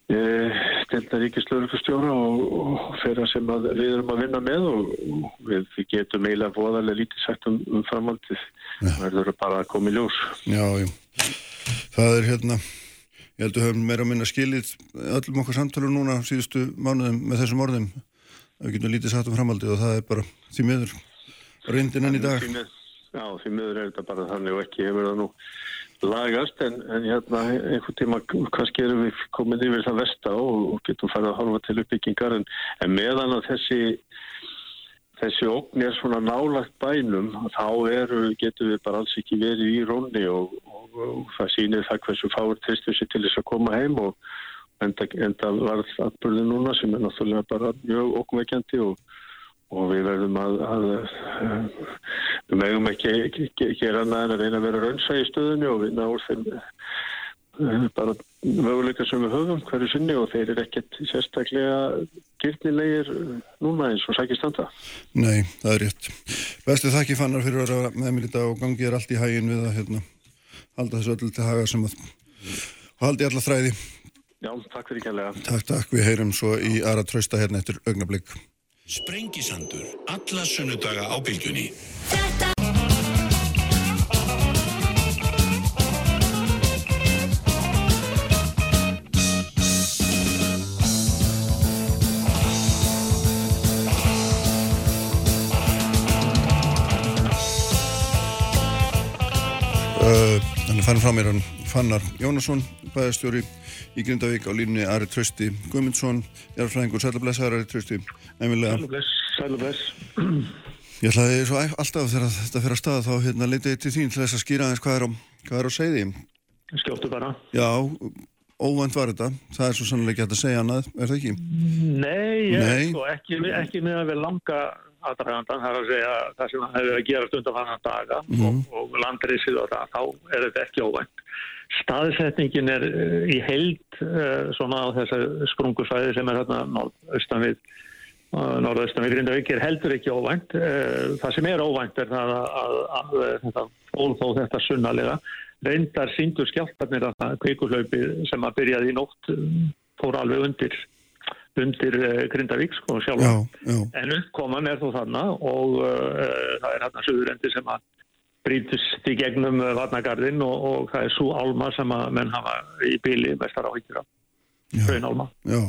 að e, stelna ríkislauglustjóra og, og að sem að við erum að vinna með og, og við getum eiginlega voðarlega lítið sagt um, um framaldið það verður bara að koma í ljós Já, já, það er hérna Ég held að höfum meira að minna skilið öllum okkar samtölu núna síðustu mánuðum með þessum orðum. Við getum lítið satt um framaldi og það er bara því miður reyndin enn í dag. Já, því miður er þetta bara þannig og ekki hefur það nú lagast en, en hérna einhvern tíma kannski erum við komin yfir það vesta og, og getum farið að horfa til uppbyggingar en, en meðan að þessi þessi ógn er svona nálagt bænum þá eru, getum við bara alls ekki verið í rónni og, og, og það sýnir það hversu fáur tristu sér til þess að koma heim og enda, enda var atbyrði núna sem er náttúrulega bara mjög ógveikjandi og, og við verðum að, að við megum ekki, ekki, ekki gera en að reyna að vera raunsa í stöðunni og vinna úr þeim bara möguleika sem við höfum hverju sinni og þeir eru ekkert sérstaklega gyrnilegir núna eins og sækist anda. Nei, það er rétt. Bestu þakki fannar fyrir að vera með mér í dag og gangi er allt í hægin við að hérna, halda þessu öllu til haga sem að haldi alla þræði. Já, takk fyrir kærlega. Takk, takk. Við heyrum svo í aðra trösta hérna eftir augnablík. Sprengisandur. Alla sunnudaga á bylgjunni. Þetta Uh, er farin frá mér hann Fannar Jónasson, bæðastjóri í Grindavík á línni Ari Trausti Guðmundsson, jarðfræðingur. Sælublessaður Ari Trausti, einmilega Sælubless, sælubless Ég ætlaði svo alltaf þegar þetta fyrir að staða þá hérna leitið til þín til þess að skýra aðeins hvað er á, hvað er á segði Skjóttu bara. Já, óvænt var þetta. Það er svo hægt að segja annað, er það ekki? Nei, ég, Nei. Sko, ekki, ekki með að við langa aðdragandan, það er að segja það sem hefur að gera stundar fannan daga og, og landreysið og það, þá er þetta ekki óvænt. Staðsetningin er uh, í heild uh, svona á þessa sprungusvæði sem er hérna norðaustan við uh, norðaustan við Grindavík er heldur ekki óvænt. Það sem er óvænt er það að, að, að, að þetta fól þó þetta sunnalega reyndar síndur skjáltarnir að það kveikuhlaupi sem að byrjaði í nótt fór alveg undir undir uh, Grindavík sko sjálf Já, já, en uppkoman er þó þarna og uh, það er hérna söðurendi sem að brítust í gegnum vatnagarðin og, og það er svo álma sem að menn hafa í bíli mestar áhyggjur já, hraunálma. já,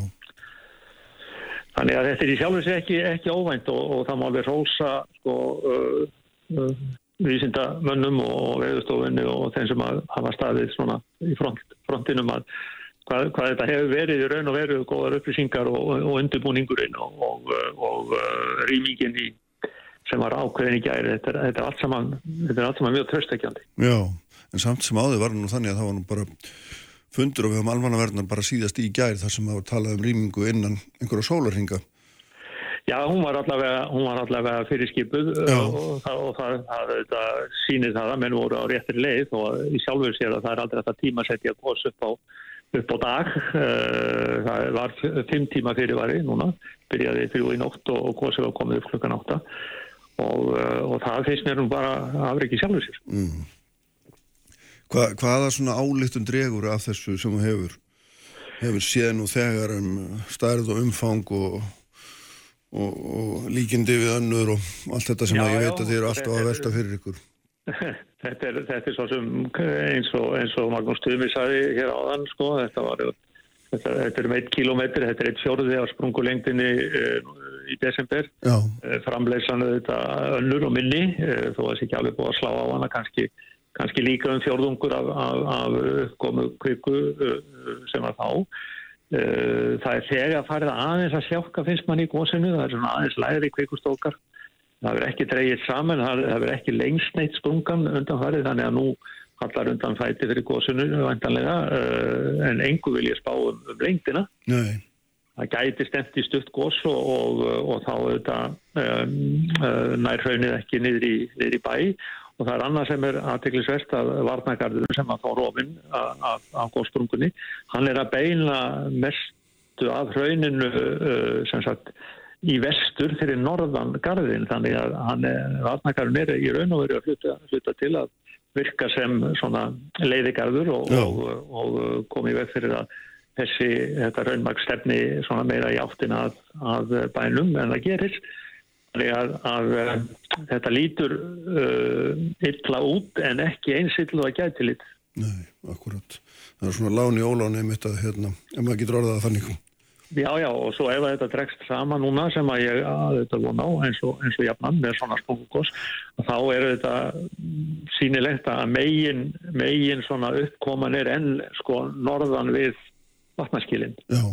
Þannig að þetta er í sjálfur sér ekki, ekki óvænt og, og það má alveg rósa sko uh, uh, vísindamönnum og veðustofunni og þeim sem að hafa staðið svona í front, frontinum að hvað, hvað þetta hefur verið í raun og veru góðar upplýsingar og, og undirbúningurinn og, og, og uh, rýmingin í sem var ákveðin í gæri þetta, þetta er allt saman, þetta er allt saman mjög tröstekjandi. já en samt sem áður var nú þannig að það var nú bara fundur og við höfum almannaverðnar bara síðast í gær þar sem það var talað um rýmingu innan einhverja sólarhinga Já, hún var allavega, hún var allavega fyrirskipuð Já. og, og, það, það, það, sýnir það að menn voru á réttri leið og í sjálfur sér að það er aldrei þetta tímasetja gos upp á, upp á dag. Eh, Það var fimm tíma fyrirvari núna, byrjaði þrjú í nótt og, gosið var komið upp klukkan átta og, uh, og það finnst mér nú bara afriki sjálfur sér. Hva, hvaða svona álítun dregur af þessu sem þú hefur hefur séð nú þegar um stærð og umfang og, og, og líkindi við önnur og allt þetta sem Já, að ég veit að þið eru alltaf að velta fyrir ykkur. Þetta, er, þetta er svo sem eins og, eins og Magnús Tumi sagði hér áðan sko, þetta var þetta, þetta er um eitt kilometri, þetta er eitt fjóruði á sprungulengdinni uh, í desember. Já, uh, framleysan þetta önnur og minni uh, þó að það sé ekki alveg búið að slá á hana kannski, kannski líka um fjórðungur af, af, af komu kviku sem var þá. Uh, það er þegar farið aðeins að sjálka finnst mann í gósinu, það er svona aðeins læri kvikustókar það verður ekki dreigið saman, það verður ekki lengst neitt sprungan undan farið þannig að nú hallar undan fæti fyrir vantanlega, uh, en engu vil ég spá um, um lengdina. Nei, það gæti stemt í stutt gós og, og, og þá auðvitað um, uh, nær hraunið ekki niður í, niður í bæ. Og það er annað sem er aðteklisvert að varnagarður sem að fá rófin af, af góðsprungunni, hann er að beina mestu af hrauninu uh, sem sagt í vestur fyrir norðan garðin þannig að hann er, varnagarðin er í raun og veru að hluta, hluta til að virka sem svona leiðigarður og, og, og, og komi veg fyrir að þessi, þetta raunmaks stefni svona meira í áttina að, að bænum en það gerist. Þannig að, að uh, þetta lítur uh, illa út en ekki eins illa og að gæti lit. nei, akkurat. Það er svona láni óláni mitt að hérna, ef maður getur orðað það þannig. Já, já, og svo ef þetta dregst saman núna sem að ég að þetta vona á eins og, eins og jafnan með svona spungugos, þá er þetta sínilegt að megin, megin svona uppkoman er enn sko norðan við vatnaskilin. Já,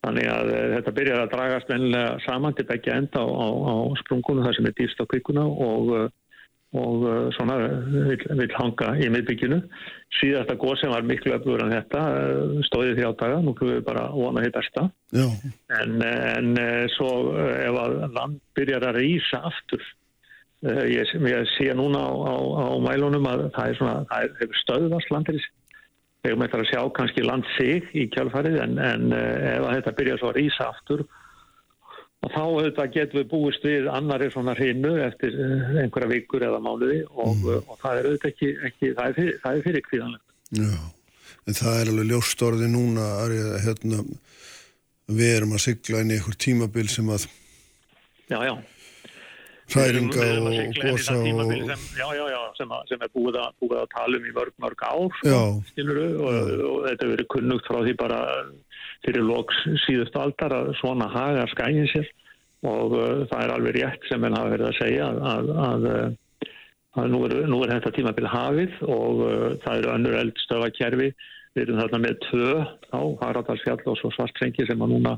Þannig að eh, þetta byrjar að dragast vennilega saman til begja enda á, á, á sprungunum þar sem er dýrst á kvikuna og, eh, og eh, svona vil, vil hanga í miðbygginu. Síðasta góð sem var miklu öflugur en þetta eh, stóði því átaga, nú klúðum við bara vona því besta. En, en eh, svo ef að land byrjar að rýsa aftur, ég, ég sé núna á, á, á mælunum að það er svona, það er, stöðvast landiris. Við erum eftir að sjá kannski land sig í kjálfarið en, en ef að þetta byrjar svo að rýsa aftur þá auðvitað getum við búist við annari svona hreinu eftir eh, einhverja vikur eða mánuði og, og það er auðvitað ekki, ekki það er fyrir, það er fyrir kvíðanlegt. já. En það er alveg ljóst orði núna að hérna, við erum að sigla inn í einhver tímabil sem að Já, já. hræringa og gósa og... sem, já, já, já, sem, að, sem er búið að, búið að tala um í mörg, mörg ár sko, skilurðu, og, og þetta verið kunnugt frá því bara fyrir loks síðustu aldar að svona haga skæðin sér. Og uh, það er alveg rétt sem en hafa verið að segja að, að, að, uh, að nú, er, nú er þetta tímabil hafið og uh, það eru önnur eldstöfakerfi við erum þarna með tvö á Haraldalsfjall og svo svartsengi sem að núna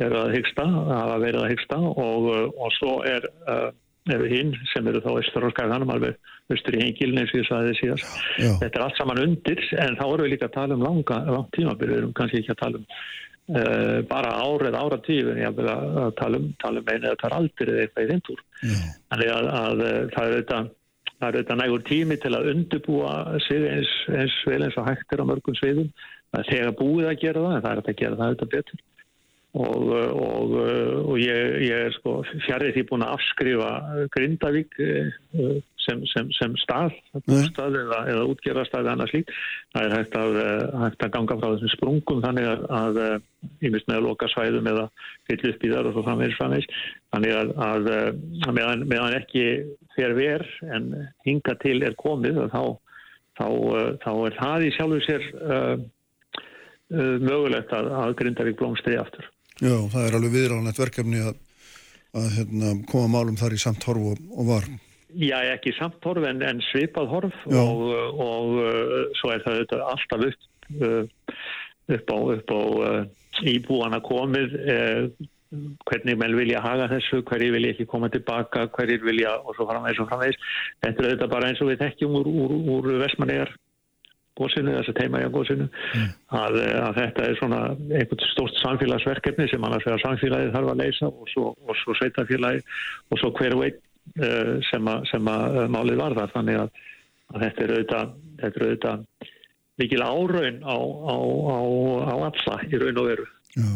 er að hyggsta, hafa verið að hyggsta og, uh, og svo er uh, eru hinn sem eru þá austur á skaganum alveg austur í hengilin eins og ég sagði síðast. Já. þetta er allt saman undir en þá erum við líka að tala um langa, langt tímabil. Við erum kannski ekki að tala um uh, bara ár eða áratíf en ég að, að tala um, um einu það er aldrei eða eitthvað í Já, þannig að, að uh, það er þetta það er þetta nægur tími til að undubúa sig eins, eins vel eins og hægt er á mörgum sviðum. Það er þegar búið að gera það en það er að gera það þetta betur og, og, og ég, ég er sko fjarið því búin að afskrifa Grindavík eh, sem, sem, sem stað, stað eða, eða útgerra stað eða annað slíkt. Það er hægt að, eh, hægt að ganga frá þessum sprungum þannig að, að ímest með að loka svæðum eða fyll upp í þar og svo framvegis framvegis. Þannig að, að, að meðan, meðan ekki fer ver en hinga til er komið þá, þá, þá er það í sjálfu sér uh, uh, mögulegt að, að Grindavík blómstri aftur. Já, það er alveg viðránlegt verkefni að, að hérna, koma málum þar í samt horf og, og var. Já, ekki samt horf en, en svipað horf og, og uh, svo er það alltaf upp, uh, upp á, upp á uh, íbúana komið hvernig menn vilja haga þessu, hverjir vilja ekki koma tilbaka, hverjir vilja og svo framvegis og framvegis. Þetta er auðvitað bara eins og við þekkjum úr, úr, úr Vestmannegar gósinu, þess að teima í gósinu að, að þetta er svona einhvern stórt samfélagsverkefni sem annars vegar samfélagið þarf að leysa og svo, og svo sveitafélagi og svo hver uh, sem, að, sem að uh, málið var þar þannig að, að þetta er auðvitað, þetta er auðvitað mikil áraun á, á, á, á alla í raun og veru. Já,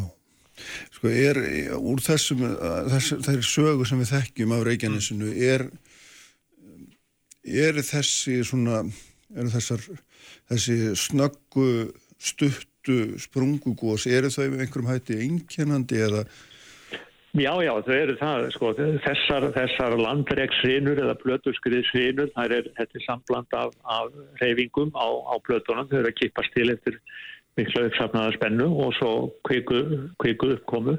Sko er úr þessum, þess, þeir sögu sem við þekkjum af Reykjanesinu er, er þessi svona, eru þessar, þessi snöggu stuttu sprungugós, eru þau með einhverjum hætti einkennandi eða Já, já, þau eru það, sko, þessar, þessar landreiksrinur eða blötuskriðsrinur, það er, þetta sambland af, af reyfingum á, á blötunum, þau eru að kipast til eftir miklu uppsafnaða spennu og svo kviku uppkomu.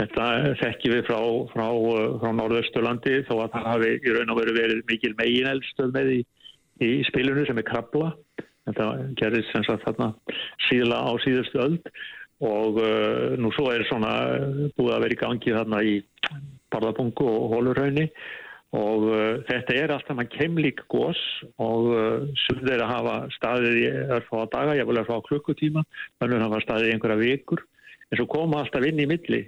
Þetta þekkjum við frá, frá, frá Norðausturlandi þó að það hafi í raun og veru verið mikil megin eldstöð með í, í spilinu sem er krabla. Þetta gerðist sem sagt þarna síðla á síðustu öld og uh, nú svo er svona búið að vera í gangi þarna í Barðabungu og Hólurhaunni og uh, þetta er alltaf mann kemlík gós og uh, sem þeir að hafa staðið í örfá daga, ég vil örfá klukkutíma. Að hafa staðið í einhverja vikur. En svo koma alltaf inn í milli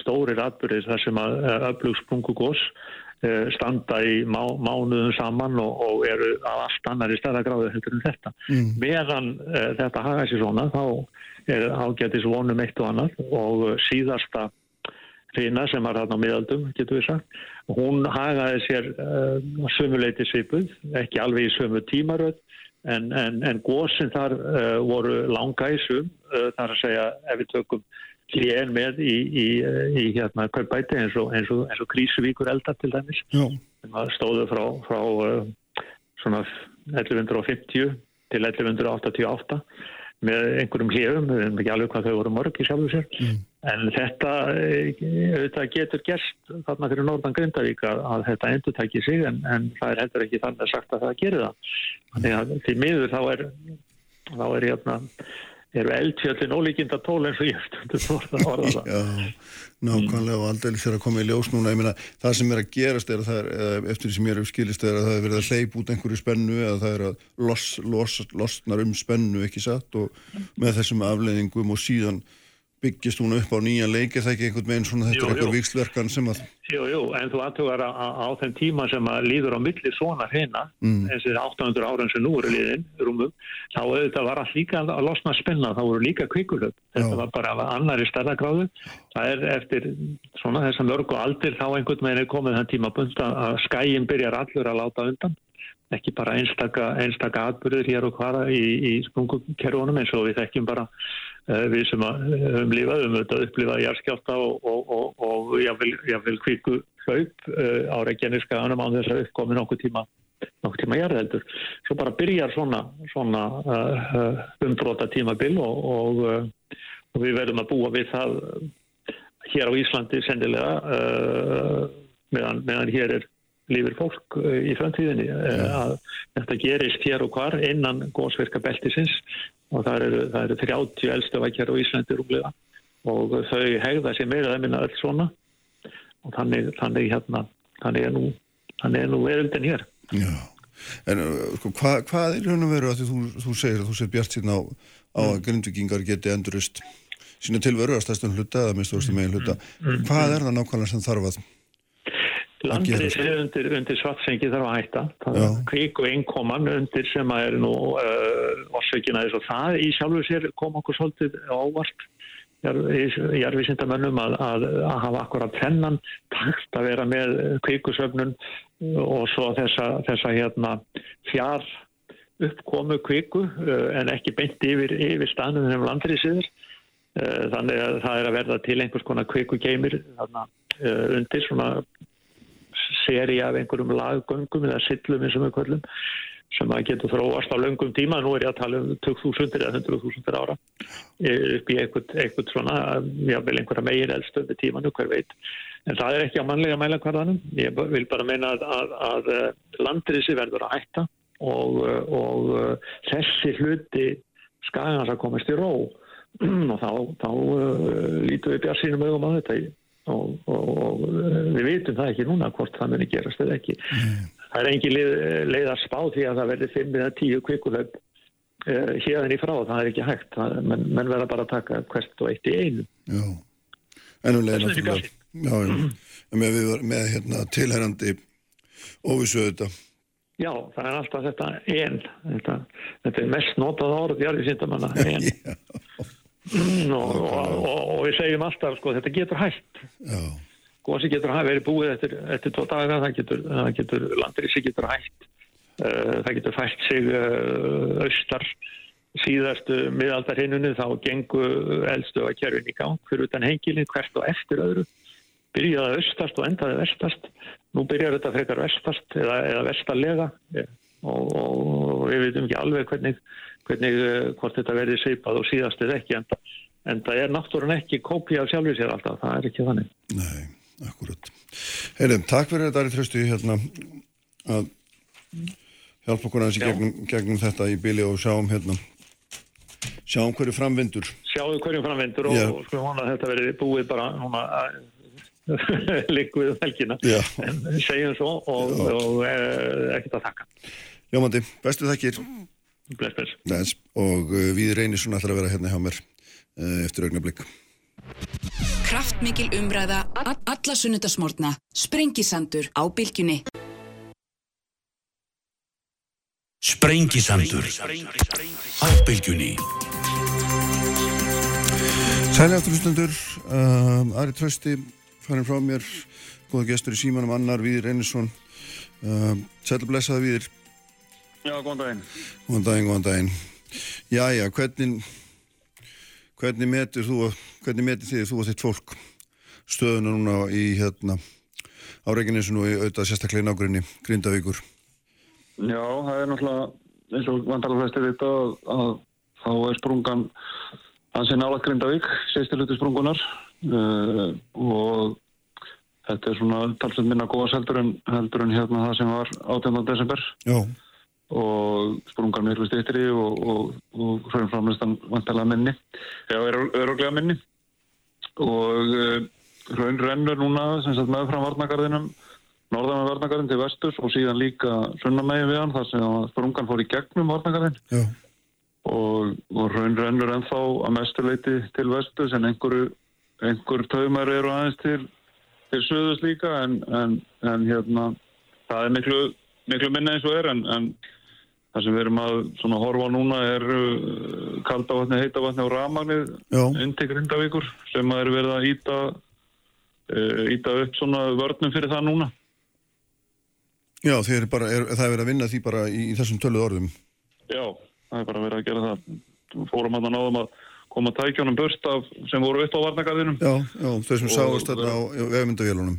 stórir atbyrðis þar sem að öflugsprungu gós uh, standa í má, mánuðum saman og, og eru af allt annar í stærra gráðu heldur en þetta mm. meðan uh, þetta hafa sér svona þá er ágætis vonum eitt og annað og síðasta Rina sem var hann á miðaldum, getur við sagt. Hún hagaði sér uh, sömuleiti svipuð, ekki alveg í sömu tímaröð, en, en, en góðsinn þar uh, voru langa í sum, þar að segja ef við tökum hlýjen með í, í, í hérna kaupæti eins og, eins og, eins og Krísuvíkur eldar til dæmis. Það stóðu frá, frá uh, svona 1150 til 1188 með einhverjum hljöfum, við veitum ekki alveg hvað þau voru mörg í sjálfu sér, mm. en þetta, þetta getur gerst þarna fyrir Norðan Grindavík að, að þetta endur tækir sig en, en það er heldur ekki þannig að sagt að það gerir það. Þannig að því miður þá er, þá er hérna, eru eldfjöldin ólíkinda tól eins og ég stundur orða, orða það. Já, nákvæmlega og aldrei þegar að koma í ljós núna, ég meina það sem er að gerast er að það er, eftir því sem ég er skilist er að það er verið að hleyp út einhverju spennu eða það er að los, los, losnar um spennu ekki satt og með þessum afleðingum og síðan byggist hún upp á nýja leiki það ekki einhvern veginn svona þetta er eitthvað vikslverkan sem að Jú, jú, en þú aðtugar á, á þeim tíma sem að líður á milli svona hérna mm. þessi 800 áran sem nú eru liðin rúmum, þá auðvitað var allt líka að losna spenna, þá voru líka kvikulöp þetta Já. var bara annari stærðagráðu það er eftir svona þess að mörgu aldir þá einhvern veginn er komið þann tíma bund að skæin byrjar allur að láta undan ekki bara einstaka, einstaka atbyrður hér og hvara í, í sprungukerfunum eins og við þekkjum bara við sem höfum lífað um þetta upplifað járskjálta og, og, og, og jáfnvel kvíku hlaup uh, á Reykjaneskaðanum á þess að uppkomi nokkuð tíma nokkuð tíma jarðeldur. Svo bara byrjar svona, svona uh, umbróta tímabil og við verðum að búa við það hér á Íslandi sendilega meðan, meðan hér er lífur fólk eh, í framtíðinni eh, að þetta gerist hér og hvar innan góðsverka beltisins og það eru, það eru 30 eldstöðvækjar á Íslandi rúglega og þau hegða sér meira að minna öll svona. Og þannig, þannig hérna þannig er nú, nú veröldin hér. Já, en uh, sko, hvað, hvað er hérna veru að þú, þú segir að þú segir bjart síðan á, á að mm. grindvikingar geti endurist sína tilveru að stæstum hluta eða minnstu ástu megin hluta mm. mm. hvað er það nákvæmlega sem þarf að Landriðsir undir, undir svartsengi þarf að hætta. Það er kvík og einkoman undir sem að er nú uh, orsökina þess og það í sjálfu sér kom okkur svolítið ávart í erfiðsindamönnum að, að, að hafa akkurat þennan takt að vera með kvíkusöfnun og svo þessa, þessa hérna, fjár uppkomu kvíku uh, en ekki beint yfir, yfir stanum sem landriðsir. Uh, þannig að það er að verða til einhvers konar kvíkugeimir undir svona seri af einhverjum laggöngum eða sillum eins og með kvöllum sem að getur þróast á löngum tíma. Nú er ég að tala um 2000 eða 100.000 ára upp í einhvern svona, jável einhverja meir eldstöðu tímanu, hver veit. En það er ekki á mannlega mælakvarðanum ég vil bara meina að, að, að eh, landriðsi verður að hætta og, eh, og eh, þessi hluti skagans að komast í ró. Og þá, þá lítum við bjart sínum augum á þetta og, og, og við vitum það ekki núna hvort það muni gerast eða ekki. Mm. það er engin leið, leið að spá því að það verður 5 eða 10 kvikulöp uh, hérðin í frá, það er ekki hægt. Það, menn, menn verða bara að taka hvert og eitt í einu. Já, ennum leið náttúrulega Já, mm. með, með hérna, tilherrandi óvissu þetta Já, það er alltaf þetta en. Þetta, þetta er mest notað orð í alveg síndamanna en og, og, og, við segjum alltaf sko þetta getur hægt gósi getur hafa verið búið eftir, eftir tvo daga, það getur, það getur landrisi getur hægt, uh, það getur fært sig uh, austar. Síðastu miðaldar hinnunni þá gengu eldstöða kerfin í gang fyrir utan hengilin hvert og eftir öðru. Byrjaði austast og endaði vestast. Nú byrjar þetta frekar vestast eða, eða vestarlega. Og, og við veitum ekki alveg hvernig, hvernig uh, hvort þetta verði seipað og síðast eða ekki en, en það er náttúrulega ekki kópið af sjálfur sér alltaf, það er ekki þannig nei, akkurat. Heyrðum, takk fyrir þetta, Ari Trausti, hérna, að hjálpa okkur aðeins í gegnum, gegnum þetta í bili og sjáum hérna, sjáum hverju framvindur. sjáðu hverjum framvendur og, og sko vona að þetta verði búið bara við helgina Já. en segjum svo og, og e, ekkert að þakka Ljómandi, bestu þakkir. Bless, bless. Bless. Og uh, við reynir svona ætlar að vera hérna hjá mér uh, eftir augnablik. Kraftmikil umræða, alla sunnudasmórna, sprengisandur á bylgjunni. Sprengisandur á bylgjunni. Sæli aftur hlustundur, um, Ari Trausti farin frá mér, góða gestur í símanum annar, Víðir Einarsson um, Sæli blessaði Víðir Já, góðan daginn. Góðan daginn, góðan daginn Jæja, hvernig hvernig metur þú hvernig metur þið þú og þitt fólk stöðuna núna í hérna á Reykjanesinu og í auðvitað sérstaklega í nágrinni Grindavíkur Já, það er náttúrulega, eins og vantarlega flestir vita að, að þá er sprungan hansi nála Grindavík, sérstiluti sprungunar uh, og þetta er svona talsveit minna góðas heldur en, heldur en hérna það sem var 18. desember Já, og sprungan miklu stýttri og, og, og hraunframlistan vantarlega minni, er öruglega minni. Og uh, hraun rennur núna sem sagt meðfram varnagarðinum norðan með varnagarðin til vesturs og síðan líka sunnamegi við hann þar sem sprungan fór í gegnum varnagarðin og, og raun rennur ennþá að mestuleiti til vestus en einhverju einhver taumar eru aðeins til til söðus líka en, en, en hérna það er miklu, miklu minna eins og er en, en það sem við erum að horfa núna er uh, kalda vatni, heita vatni og inn til Grindavíkur sem að er verið að íta uh, íta upp svona vörnum fyrir það núna. Já er bara, er, það er verið að vinna því bara í, í þessum töluð orðum. Já, það er bara verið að gera það. Fórum að náðum að koma tækjónum burt af sem voru upp á varnagarðinum Já, já, þau sem Og- sáast þarna á vefmyndavélunum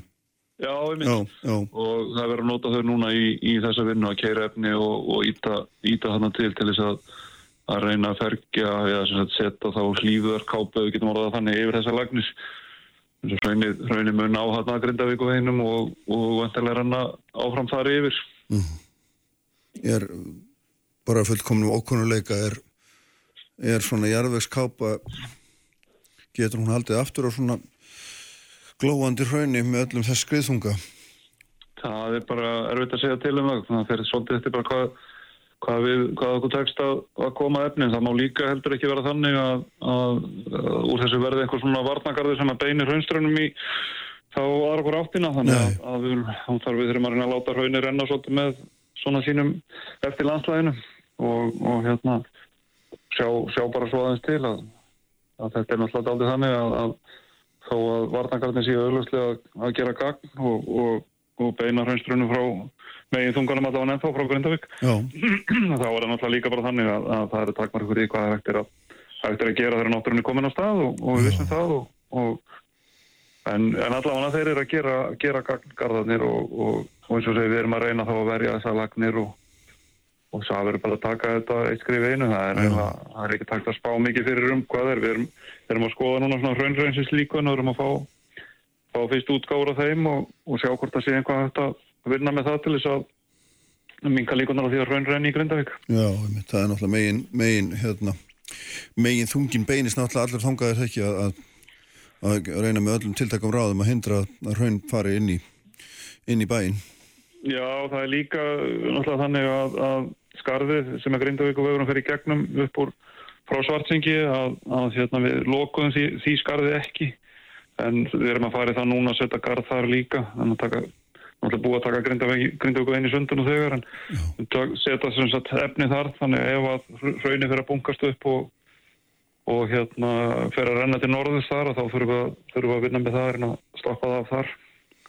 Já. Já, já, og það er verið að nota þau núna í, í þessa vinnu að keira efni og, og íta, íta hana til til þess að, að reyna að fergja eða setja þá hlýðar kápu, við getum orðað þannig yfir þessa lagnis hraunir, mun á hann að Grindavík og heinum og, og vantilega er hann að áfram þar yfir. Er bara fullkomnum ókunnuleika er, er svona jarðvegskápa getur hún haldið aftur á svona glóandi hrauni með öllum þess skriðþunga það er bara erfitt að segja til um það það er svolítið eftir bara hvað hvað, við, hvað okkur tekst að, að koma efnin. Það má líka heldur ekki vera þannig að, að, að úr þessu verði einhver svona varnagarður sem að beinir raunströnnum í þá aðra okkur áttina. Þannig að, við, við þurfum að reyna að láta raunir renna svolítið með svona sínum eftir landslæðinu og, og hérna sjá, sjá bara svo aðeins til að, að þetta er náttúrulega aldrei þannig að, þó að varnagarðin séu auðvitað að, gera gagn og, og, og beina raunströnnum frá megin þunganum að það var nefn frá Grindavík. Þá er það náttúrulega líka bara þannig að, að það eru takmar ykkur í hvað það hægt er að, hægt er að gera þegar náttúrunni komin á stað og, og við vissum það og, og, en, en allavega þeir eru að gera, gera garðarnir og, og, og eins og segi við erum að reyna þá að verja þessar lagnir og, og svo verður bara að taka þetta eitt skrif einu. Það er, það, það er ekki takt að spá mikið fyrir um hvað er. Við erum, erum að skoða núna svona raunraunsins líkun og erum að fá, fá fyrst útgáður af þeim og, og sjá hvort það sé einhvað hægt að vinna með það til þess að minka líkunar á því að raunrenni í Grindavík já, það er náttúrulega megin, megin, hérna, megin þungin beinist náttúrulega allir þungaðir ekki að, að, að reyna með öllum tiltakum ráðum að hindra að raun fari inn í, inn í bæinn. Já, það er líka náttúrulega þannig að, að skarðið sem er Grindavík og vegurum fyrir gegnum upp úr frá Svartsengi að, að hérna, við lokuðum því, því skarðið ekki. En við erum að fara í það núna að setja garð þar líka. Þannig að taka náttúrulega búið að taka inn í sundun og þegar en tök- setja sem sagt efni þar. Þannig ef að hraunir fyrir að bunkast upp og, og hérna fer að renna til norðus þar og þá þurfum við, þurfum við að vinna með það en að stoppa það af þar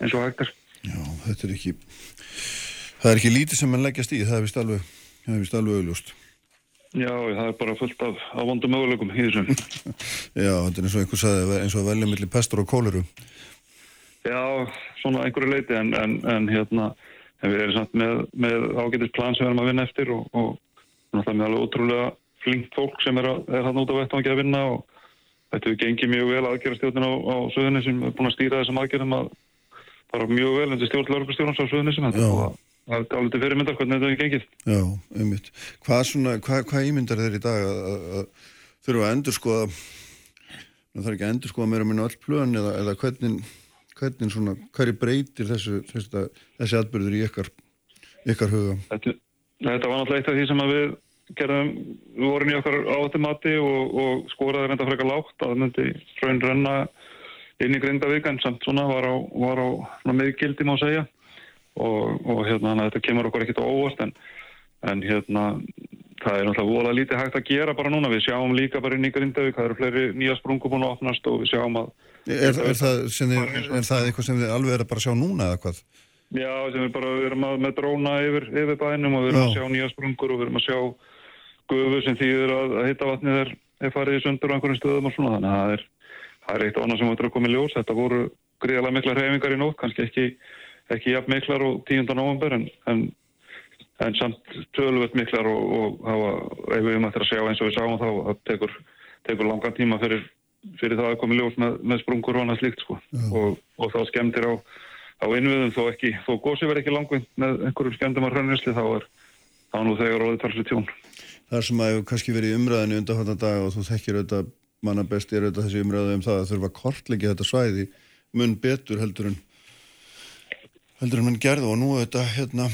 eins og hægt er. Já, þetta er ekki það er ekki lítið sem mann leggjast í. Það er vist alveg, það er vist alveg augljóst Já, það er bara fullt af, af vondum möguleikum í þessum. Já, þetta er eins og einhver sagði eins og velja millir pestur og kóleru Já, svona einhverju leiti en, en, en hérna en við erum samt með, með ágætis plan sem við erum að vinna eftir og, og náttúrulega með alveg ótrúlega flinkt fólk sem er, er hann út á vettvangi að vinna og þetta hefur gengið mjög vel aðgerastjórnin á, á söðunni sem er búin að stýra þessum aðgerðum að bara mjög vel en þetta stjórn laurugustjórnans á söðunni sem þetta og það er alveg fyrirmyndar hvernig þetta hefur gengið. Já, einmitt. Hvað, svona, hvað, hvað ímyndar þeir í dag að, að, að þurfa að endur skoða það er ekki að endur skoða meira minna öll plön eða, eða hvernig, hvernig svona, hverju breytir þessu, þessi, þessi atbyrður í ykkar, ykkar huga? Þetta, þetta var náttúrulega eitt af því sem að við gerðum, við vorum í okkar áhættumati og, og skoraði reynda frekar lágt að myndi fröinn renna inn í Grindavík en samt svona var á, var á svona miðgildi má segja og, og hérna þetta kemur okkur ekkert á óvast en, en hérna það er náttúrulega vola lítið hægt að gera bara núna við sjáum líka bara inn í Grindavík það eru fleiri nýja sprungu búin að opnast og við sjáum að Er, er, það, þið, er það eitthvað sem þið alveg er að bara sjá núna eða hvað? Já, sem við bara við erum að, með dróna yfir, yfir bænum og við erum Já. að sjá nýja sprungur og við erum að sjá gufu sem þýðir að, að hitta vatnið er, er farið í sundur á einhverjum stöðum og svona þannig að það er, það er eitt annað sem áttur að koma í ljós. Þetta voru gríðarlega mikla reyfingar í nótt, kannski ekki, ekki jafn miklar og 10. november en, en, en samt tölvöld miklar og, og hafa, ef við eftir að sjá eins og við sáum þá það tekur, tekur langan tíma fyrir, fyrir það að koma ljós með, með sprungur og annað slíkt sko. og, og þá skemmtir á á innviðum þó ekki, þó gósi verið ekki langvind með einhverjum skemmtum að hrönnisli þá er þá nú þegar orðið talsið tjón. Það sem að hefur kannski verið umræðinu undan þetta dag og þú þekkir auðvitað manna best er auðvitað þessi umræðu um það að þurfa að kortleggja þetta svæði mun betur heldur en heldur en mann gerði og nú auðvitað hérna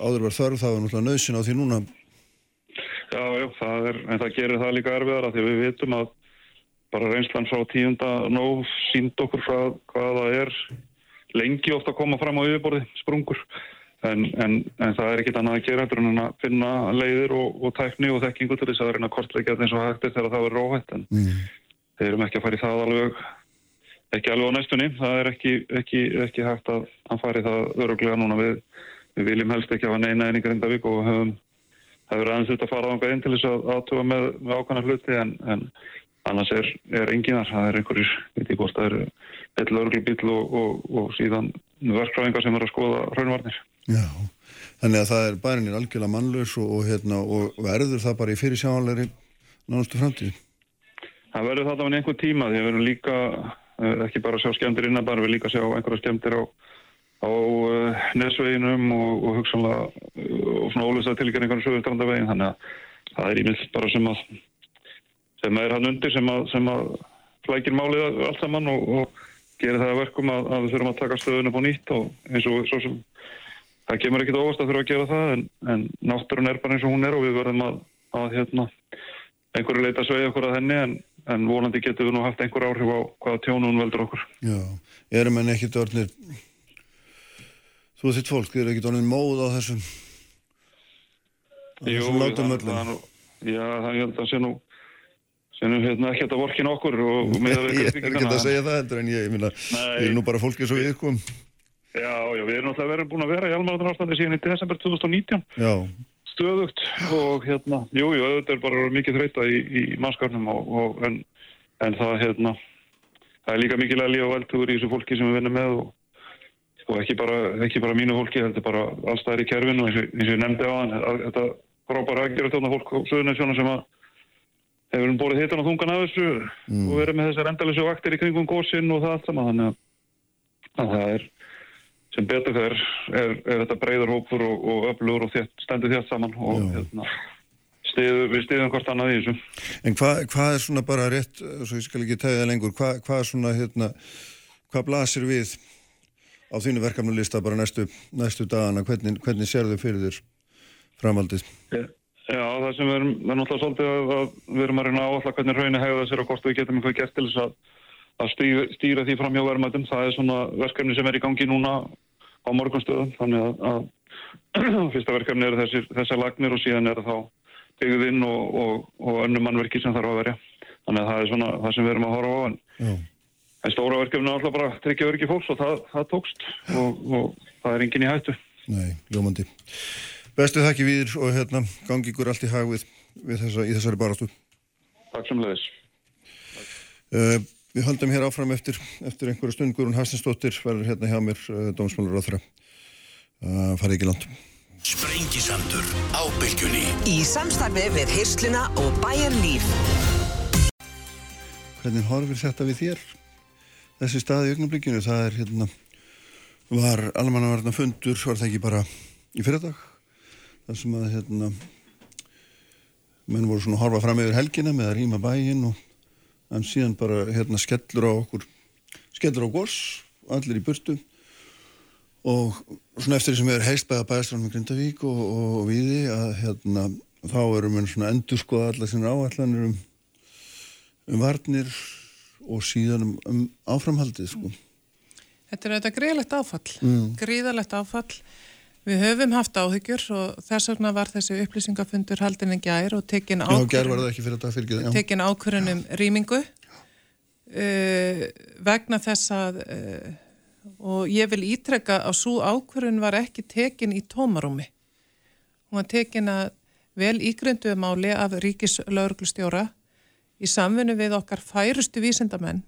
áður var þörf það var náttúrulega nöðsin á því núna Já, já, það er, en það gerir það líka erfiðara því við vitum að bara reynslan frá tíunda nóg sínd okkur frá hvað það er lengi ofta að koma fram á yfirborði sprungur en, en, en það er ekkit annað að gera heldur en að finna leiðir og, og tækni og þekkingu til þess að reyna að kortleggja þetta eins og hægt er þegar það er róhætt en mm. þeir erum ekki að fara í það alveg ekki alveg á næstunni. Það er ekki, ekki, ekki hægt að hann fari það öruglega núna. Við, við viljum helst ekki hafa neina einn í Grindavík og höfum það verður aðeins þetta að fara ánga inn til þess að aðtuga með, með ákvæmna hluti en, en annars er, er enginar það er einhverjir, veit ég hvort það er eitt lögreglubíl og, og, og síðan verkfræðingar sem er að skoða hraunvarnir Já, þannig að það er bærinir algjörlega mannlaus og, og, hérna, og verður það bara í fyrir sjáanlegri nánustu framtíð. Það verður þetta með einhver tíma því að erum líka ekki bara að sjá skemmtir innan bara við líka að sjá einhverja skemmtir á, á uh, nesveginum og, og hugsanlega uh, og svona ólustað tilgjörningarnir sögurstrandavegin þannig að það er ímynd bara sem að sem er hann undir sem að, sem að flækir málið allt saman og, og gerir það að verkum að, að við þurfum að taka stöðun upp á nýtt og eins og svo sem það kemur ekkit óvast að þurfa að gera það en, en náttúrun er bara eins og hún er og við verðum að, að hérna einhverju leita að svega okkur að henni en, en vonandi getur við nú haft einhver áhrif á hvaða tjónu hún veldur okkur. Já, erum en ekkit orðnir þú þitt fólk, er ekkit orðnir móð á þessum á þessum látum öllum. er já, það, held að sé nú sé nú hérna ekki að vorkin okkur og, með Ég er ekki að segja það heldur en ég, minna, við erum nú bara fólkið svo við kom Já, já, við erum alltaf verið búin að vera í almannatur ástandi síðan í desember 2019 Já, stöðugt og hérna, jú, jú, auðvitað er bara mikið þreita í, í mannskapnum og, og en, en það hérna það er líka mikið líf og veltugur í þessu fólki sem við vinnum með og, og ekki, bara, ekki bara mínu fólki, þetta er bara allstæðir í kerfinu eins og, eins og ég nefndi á hann þetta frábæra aðgerða þjóna fólk á söðunisjónu sem að hefur borðið hitan og þungan af þessu og verið með þessar endalessu vaktir í kringum gósin og það allt saman þannig að það er sem betur þeir er, er þetta breyður hópur og, og öflugur og þétt, stendur þétt saman og hérna, stiðu, við stiðum hvort annað í þessu. en hvað hva er svona bara rétt, svo ég skal ekki það lengur hvað hva er svona hérna hvað blasir við á þínu verkefnulista bara næstu, næstu dagana hvernig, hvernig sér þau fyrir þér framaldið? Já, það sem við erum, við erum alltaf svolítið að, við erum að reyna að áalla hvernig rauninu hegða sér og hvort við getum eitthvað gert til þess að, að stýra, stýra því fram hjá verðmættum. Það er svona verkefni sem er í gangi núna á morgunstöðum. Þannig að, að fyrsta verkefni eru þessir, þessar lagnir og síðan eru þá byggðinn og, og, og önnum mannverki sem þarf að verja. Þannig að það er svona það sem við erum að horfa á en, en stóra verkefni er alltaf bara að tryggja öryggi fólks og það, það tókst og, og það er engin í hættu. Nei, ljómandi. Bestu þakki við og hérna gangi ykkur allt í hag við, við þessa, í þessari barastu. Takk sem leiðis. Við höldum hér áfram eftir, eftir einhverju stund Guðrún Hastinsdóttir verður hérna hjá mér uh, dómsmálur á þeirra. Uh, farið ekki langt. Sprengisandur á bylgjunni. Í samstarfi við Hirsluna og Bæjar Líf. Hvernig horfir þetta við þér? Þessi staði í augnablikinu, það er hérna, var almannavarna fundur, var það ekki bara í fyrirdag? Það sem að hérna, menn voru svona að horfa fram yfir helgina með að rýma bæinn og en síðan bara hérna skellur á okkur, skellur á gos, allir í burtu og svona eftir því sem við erum heistbæða bæðastrann með Grindavík og, og, og viði að hérna þá erum við svona endur skoða allar sinna áallanir um um varnir og síðan um, um áframhaldið sko. Þetta er auðvitað greiðlegt áfall, Mm. gríðalegt áfall. Við höfum haft áhyggjur og þess vegna var þessi upplýsingafundur haldin en gær og tekin Já, gerð var ákvörðun, það ekki fyrir þetta fyrir ekki tekin ákvörðun um rýmingu uh, vegna þess að uh, og ég vil ítrekka að svo ákvörðun var ekki tekin í tómarúmi. Hún var tekin að vel ígrunduðu máli af ríkislauruglustjóra í samfunnu við okkar færustu vísindamenn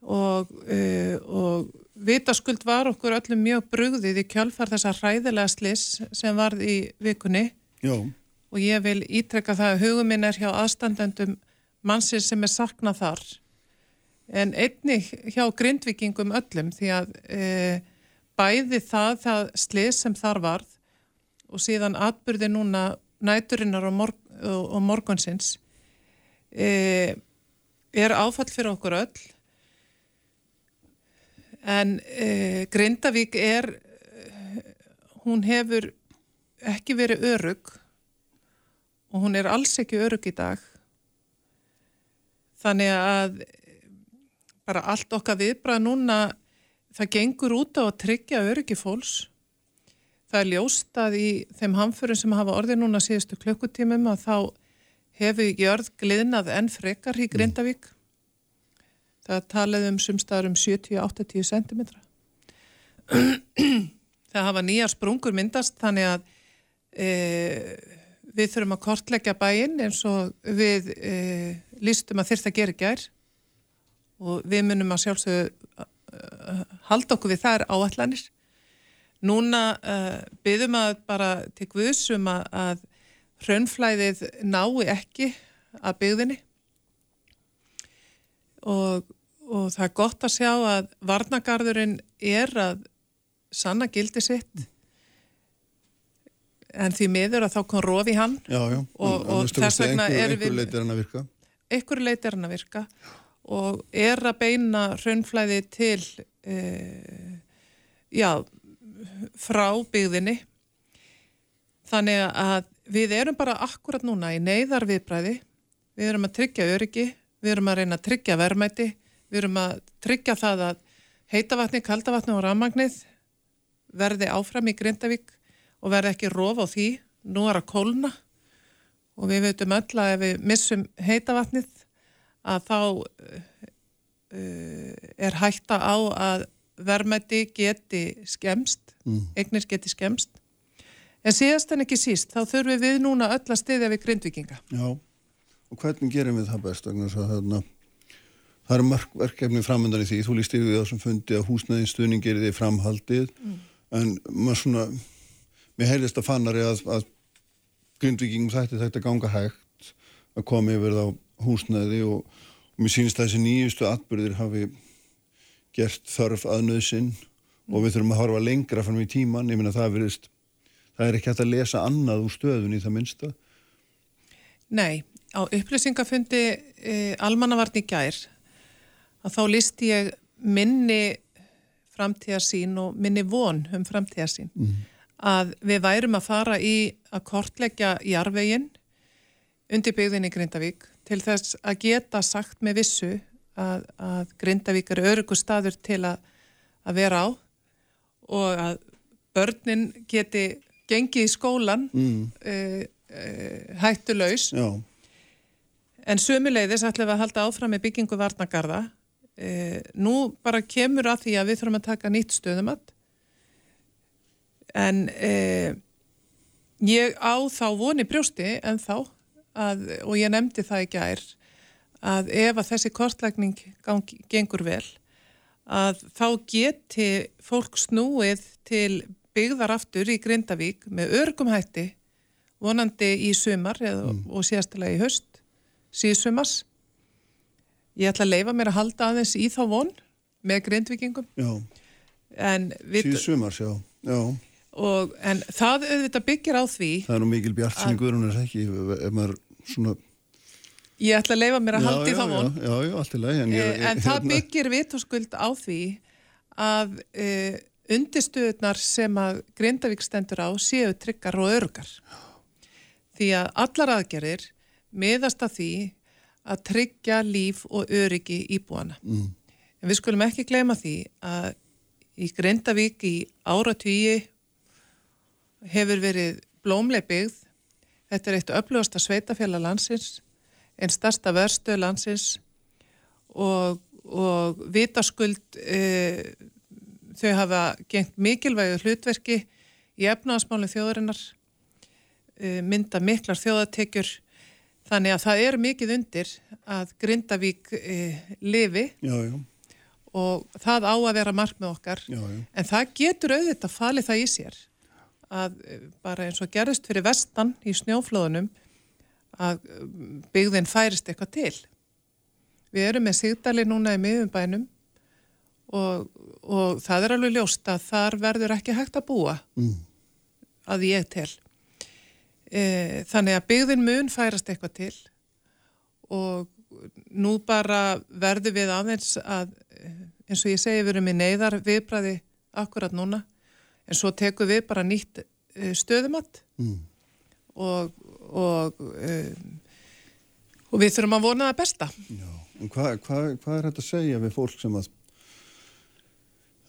og, uh, og vitaskuld var okkur öllum mjög brugðið í kjálfar þessa hræðilega slis sem varð í vikunni. Já, og ég vil ítrekka það að hugum minn er hjá aðstandendum mannsins sem er saknað þar. En einnig hjá grindvikingum öllum því að e, bæði það, það slis sem þar varð og síðan atbyrði núna næturinnar og, morg, og, morgunsins e, er áfall fyrir okkur öll en e, Grindavík er hún hefur ekki verið örug og hún er alls ekki örug í dag. Þannig að bara allt okkar viðbrað núna það gengur út á að tryggja örugi fólks. Það er ljóst að í þeim hamförum sem hafa orðið núna síðustu klukkutímum að þá hefur jörð gliðnað enn frekar í Grindavík það talaði um sumstaðar um 70-80 cm það hafa nýjar sprungur myndast þannig að e, við þurfum að kortleggja bæinn eins og við e, lístum að gera í gær. Og við munum að sjálfsögðu uh, halda okkur við þær áallanir. Núna uh, byggðum að bara til guðsum að, að hraunflæðið nái ekki að byggðinni og, og það er gott að sjá að varnagarðurinn er að sanna gildi sitt. En því miður að þá kom rofi hann. Já, já. Og- og þess vegna einhver, erum einhver við- leiti er hann að virka. einhverju leiti er hann að virka. Og er að beina hraunflæði til e, já frá byggðinni. Þannig að við erum bara akkurat núna í neyðar viðbræði við erum að tryggja öryggi við erum að reyna að tryggja verðmæti við erum að tryggja það að heitavatni, kaldavatni og rafmagnið verði áfram í Grindavík og verði ekki rof á því nú er að kólna og við veitum öll að ef við missum heitavatnið að þá uh, er hætta á að verðmæti geti skemst, Mm. eignir geti skemst. En síðast en ekki síst, þá þurfum við núna öll að stiðja við grindvikinga. Já, og hvernig gerum við það best? Vegna þess að þarna, það eru mörg verkefni framöndan í því, þú líst yfir á þessum fundi að húsnæðin stuðning gerir því framhaldið, en maður svona, mér heyrðist að fannari að, að grindvikingum þætti þetta ganga hægt að koma yfir þá húsnæði og, og mér sýnist að þessi nýjustu atbyrðir hafi gert þörf að nöðsinn og við þurfum að horfa lengra fram í tíman, ég meina það verðist, það er ekki hægt að lesa annað úr stöðun í það minnsta. Nei, á upplýsingafundi e, almannavarni gær að þá listi ég minni framtíðarsín og minni von um framtíðarsín að við værum að fara í að kortleggja jarvegin undir byggðin í Grindavík til þess að geta sagt með vissu að, að Grindavík er örugur staður til að, að vera á og að börnin geti gengið í skólan Mm. uh, uh, hættulaus. Já, en sömuleiðis ætlum við að halda áfram með byggingu varnagarða uh, nú bara kemur að því að við þurfum að taka nýtt stöðumat. En uh, ég á þá voni brjósti en þá að, og ég nefndi það í gær að ef að þessi kortlækning gangi, gengur vel að þá geti fólk snúið til byggðar aftur í Grindavík með örgum hætti vonandi í sumar eða, og síðastilega í höst síðsumars ég ætla að leifa mér að halda aðeins í þá von með grindvikingum já, en, við, síðu sumars, já, já. og, en það auðvitað byggir á því Það er nú mikil bjart sinni guðrunar ekki, ef maður svona... ég ætla að leifa mér að halda í þá von Já, já, já, allt í lagi. En, ég, Eh, en það byggir vitaskuld á því að uh, undirstöðunar sem að Grindavík stendur á séu tryggar og örgar. Því að allar aðgerir miðast að því að tryggja líf og öryggi íbúana. Mm. En við skulum ekki gleyma því að í Grindavík í áratvíi hefur verið blómleg byggð. Þetta er eitt öflugasta sveitafélag landsins, einn starsta verstu landsins og, og vitaskuld e, þau hafa gengt mikilvægu hlutverki í efnaðasmálinn þjóðarinnar, e, mynda miklar þjóðatekjur, þannig að það er mikið undir að Grindavík e, lifi Já, já, og það á að vera markmið okkar, já, en það getur auðvitað falið það í sér að e, bara eins og gerðist fyrir vestan í snjóflóðunum að e, byggðin færist eitthvað til. Við erum með Sigdali núna í miðumbænum og, og það er alveg ljóst að þar verður ekki hægt að búa Mm. að ég tel. E, þannig að byggðin mun færast eitthvað til og nú bara verður við aðeins að eins og ég segi við erum í neyðar viðbræði akkurat núna en svo tekum við bara nýtt eh, stöðumatt Mm. og og, um, og við þurfum að vona það besta. Já, en hvað hva, hva er þetta að segja við fólk sem að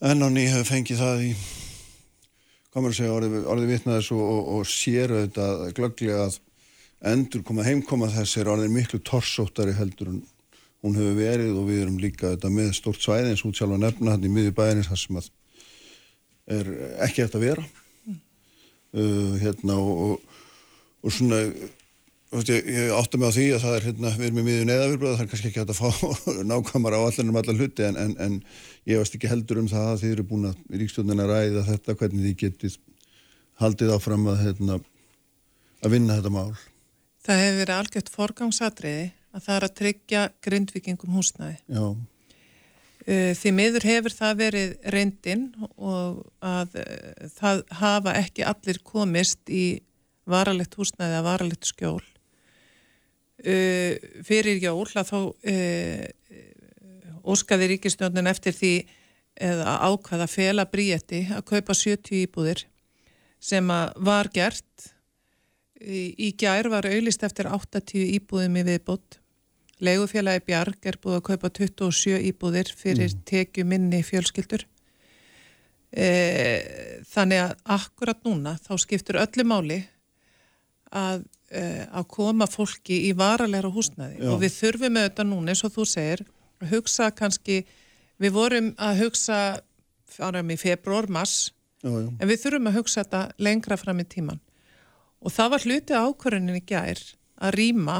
enn á ný hefur fengið það í maður að segja orðið, orðið vitnaðis og, og, og sér auðvitað glögglega að endur koma heimkoma þess er orðið miklu torsóttari heldur en hún hefur verið og við erum líka þetta með stórt svæði eins og sjálf að nefna hann í miðju bæðinins þar sem að er ekki eftir að vera. Uh, hérna og, og, og svona veist, ég, ég átta mig á því að það er hérna, við erum með miðjum neðavirbröð það er kannski ekki hægt að fá nákvæmar á allir um allar hluti en, en, en ég veist ekki heldur um það að þið eru búin að í ríkstjóðin að ræða þetta hvernig þið getið haldið áfram að hérna, að vinna þetta mál Það hefur verið algjört forgangsatriði að það er að tryggja grindvikingum húsnæði. Já, Uh, Því miður hefur það verið reyndin og að uh, það hafa ekki allir komist í varalegt húsnæði að varalegt skjól. Uh, Fyrir jól að þá uh, óskaði ríkistjónin eftir því eða ákvaða fela bríetti að kaupa 70 íbúðir sem að var gert. Í, gær var auðlist eftir 80 íbúðum í viðbót. Legufélagi Bjarg er búið að kaupa 27 íbúðir fyrir tekju minni fjölskyldur. E, þannig að akkurat núna þá skiptur öllu máli að, að koma fólki í varalegra húsnæði. Já. og við þurfum auðvitað núna eins og þú segir að hugsa kannski, við vorum að hugsa áram í februar, mars já, já, en við þurfum að hugsa þetta lengra fram í tíman og það var hluti ákvörðunin í gær að rýma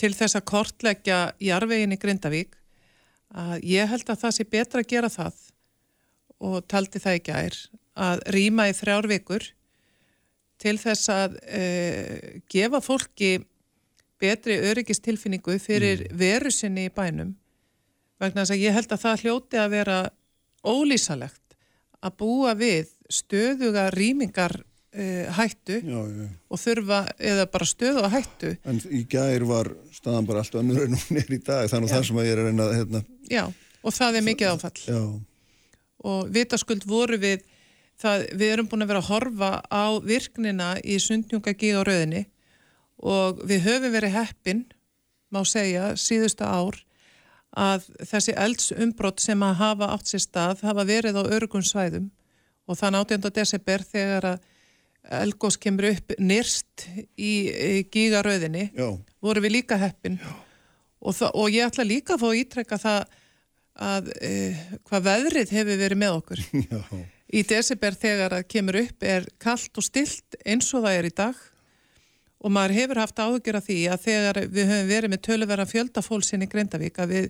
til þess að kortleggja jarvegin í Grindavík að ég held að það sé betra að gera það og taldi það í gær að rýma í þrjár vikur til þess að e, gefa fólki betri öryggistilfinningu fyrir veru sinni í bænum. Vegna þess að ég held að það hljóti að vera ólýsalegt að búa við stöðuga rýmingar uh, hættu já, já. og þurfa, eða bara stöðuga hættu. En í gær var staðan bara allt önnur en hún er í dag þannig það sem að ég er að reyna hérna, já, og það er mikið áfall. Já, og vitaskuld voru við það, við erum búin að vera að horfa á virknina í sundnjungagi á rauðinni og við höfum verið heppin má segja, síðustu ár að þessi eldsumbrott sem að hafa átt sér stað hafa verið á örgun svæðum og þann 18. desember þegar að Elgós kemur upp nýrst í, Já. voru við líka heppin og, það, og ég ætla líka að fá ítrekka það að e, hvað veðrið hefur verið með okkur Já. Í desember þegar það kemur upp er kallt og stilt eins og það er í dag. Og maður hefur haft áhugjur af því að þegar við höfum verið með töluverðan fjöldafólksinn í Grindavík að við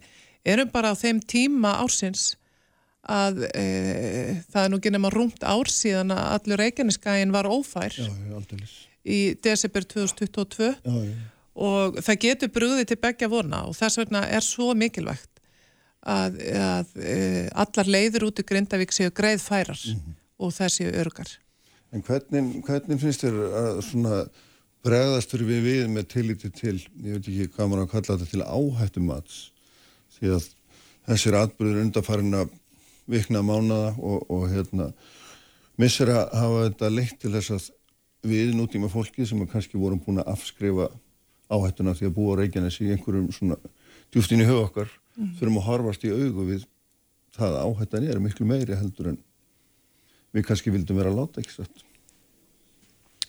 erum bara á þeim tíma ársins að e, það er nú ekki nema rúmt ár síðan að allur Reykjaneskain var ófær Já, í desember 2022 Já, já. og það getur brúðið til begja vorna og þess vegna er svo mikilvægt að, að e, allar leiður út í Grindavík séu greið færar og það séu örgar. En hvernig, hvernig finnst þér að svona bregðastur við við með tilliti til, ég veit ekki hvað maður að kalla þetta til áhættumats því að þessir atbyrður undarfærin að vikna mánada og, og hérna missir að hafa þetta leitt til þess að við nútíma fólki sem að kannski vorum búin að afskrifa áhættuna því að búa á Reykjanesi í einhverjum svona djúftin í höfu okkar þurfum að horfast í augu við það að áhættan er miklu meiri heldur en við kannski vildum vera að láta ekki satt.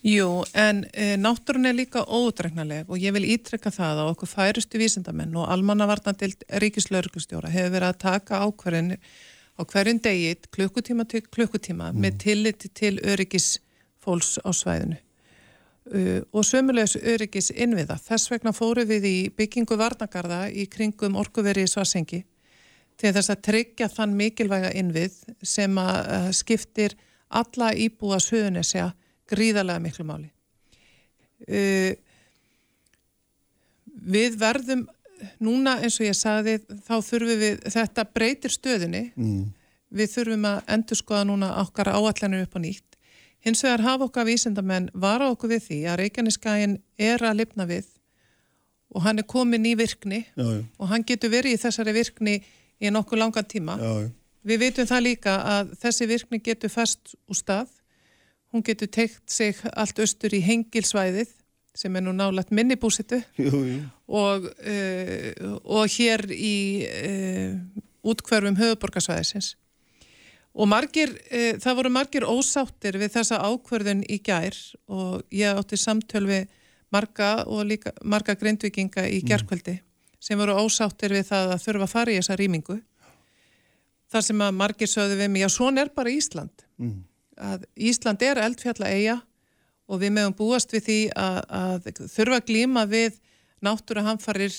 Jú, en e, náttúrun er líka óutreiknarleg og ég vil ítrekka það að okkur færustu vísindamenn og almannavarnandild ríkislauruglustjóra hefur verið að taka ákvarðin á hverjum degi klukkutíma til klukkutíma með tilliti til öryggis fólks á svæðinu uh, og sömulegs öryggis innviða. Þess vegna fóru við í byggingu varnagarða í kringum orkuveri í Svarsengi til þess að tryggja þann mikilvæga innvið sem að uh, skiptir alla íbúa söðunesja gríðarlega miklu máli. Uh, við verðum núna eins og ég sagði þá þurfum við, þetta breytir stöðunni Mm. við þurfum að endur skoða núna okkar áallanir upp á nýtt hins vegar hafa okkar vísindamenn vara okkur við því að Reykjaneskæin er að lifna við og hann er komin í virkni Já, já, og hann getur verið í þessari virkni í nokkuð langan tíma. Já, við veitum það líka að þessi virkni getur fast úr stað. Hún getur teikt sig allt austur í hengilsvæðið sem er nú nálægt minni búsitu Jú, jú. og, uh, og hér í uh, útkverfum höfuborgarsvæðisins. Og margir, uh, það voru margir ósáttir við þessa ákverðun í gær og ég átti samtöl við marga og líka marga greindvikinga í gerkvöldi sem voru ósáttir við það að þurfa að fara í þessa rýmingu. Þar sem að margir sögðu við mig, já svona er bara Ísland. Mm. Að Ísland er eldfjalla eiga og við meðum búast við því að, að þurfa að glíma við náttúruhamfarir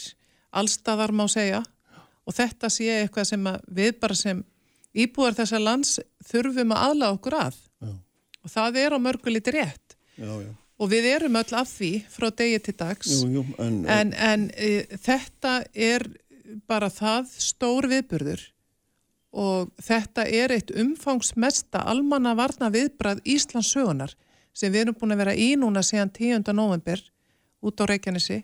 allstaðar má segja og þetta sé eitthvað sem við bara sem íbúar þessa lands þurfum að aðlaga okkur að. Já. og það er á mörgu liti rétt. Já, já. og við erum öll af því frá degi til dags. Jú, jú, en, en, en e, þetta er bara það stór viðburður. Og þetta er eitt umfangsmesta almanna varna viðbrað Íslands sögunar sem við erum búin að vera í núna síðan 10. november út á Reykjanesi.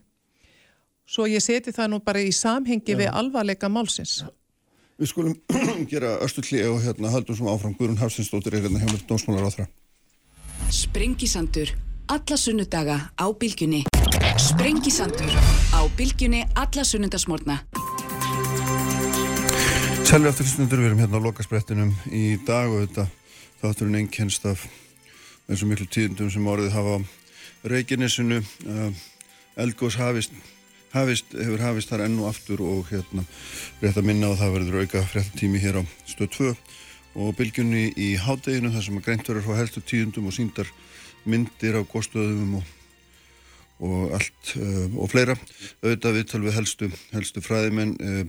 Svo ég seti það nú bara í samhengi við alvarleika málsins við skulum gera östulli og hérna haldum sem áfram Guðrún Hafsinsdóttir er hérna hjá með dómsmálar áþra. Sprengisandur. Alla sunnudaga á bylgjunni. Sprengisandur. Á bylgjunni alla sunnudasmórna. Sælur eftir snundur við erum hérna á lokasprettinum í dag og þetta þátturinn einkennst af þessum miklu tíðundum sem orðið hafa á Reykjanesinu uh, Eldgós hafist, hafist hefur hafist þar enn og aftur og hérna rétt að minna og það verður auka fréttatími hér á stöð 2 og bylgjunni í hádeginu þar sem að greint verður frá helstu tíðundum og síndar myndir á góðstöðum og og allt uh, og fleira. Auðvitað viðtal við helstu, helstu fræðimenn uh,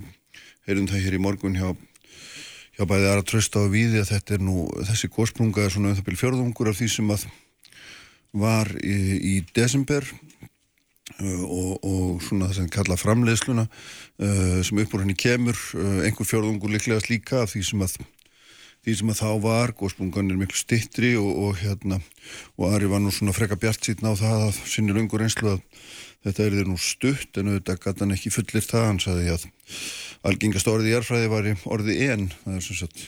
heyrum það hér í morgun hjá, hjá bæði aðra trösta og víði að þetta er nú þessi góðsprunga er svona um það byrja fjörðungur af því sem að var í, í desember og, og svona það sem kalla framleiðsluna uh, sem upp úr henni kemur uh, einhver fjörðungur líklegast líka því sem að því sem að þá var, góðsprungan er miklu stittri og, og hérna og Ari var nú svona freka bjart síðan á það að sinni lungur einslu að þetta er þér nú stutt en auðvitað gæti hann ekki fullir það, hann sagði að algengast orðið í erfræði var orðið en, það er sem sagt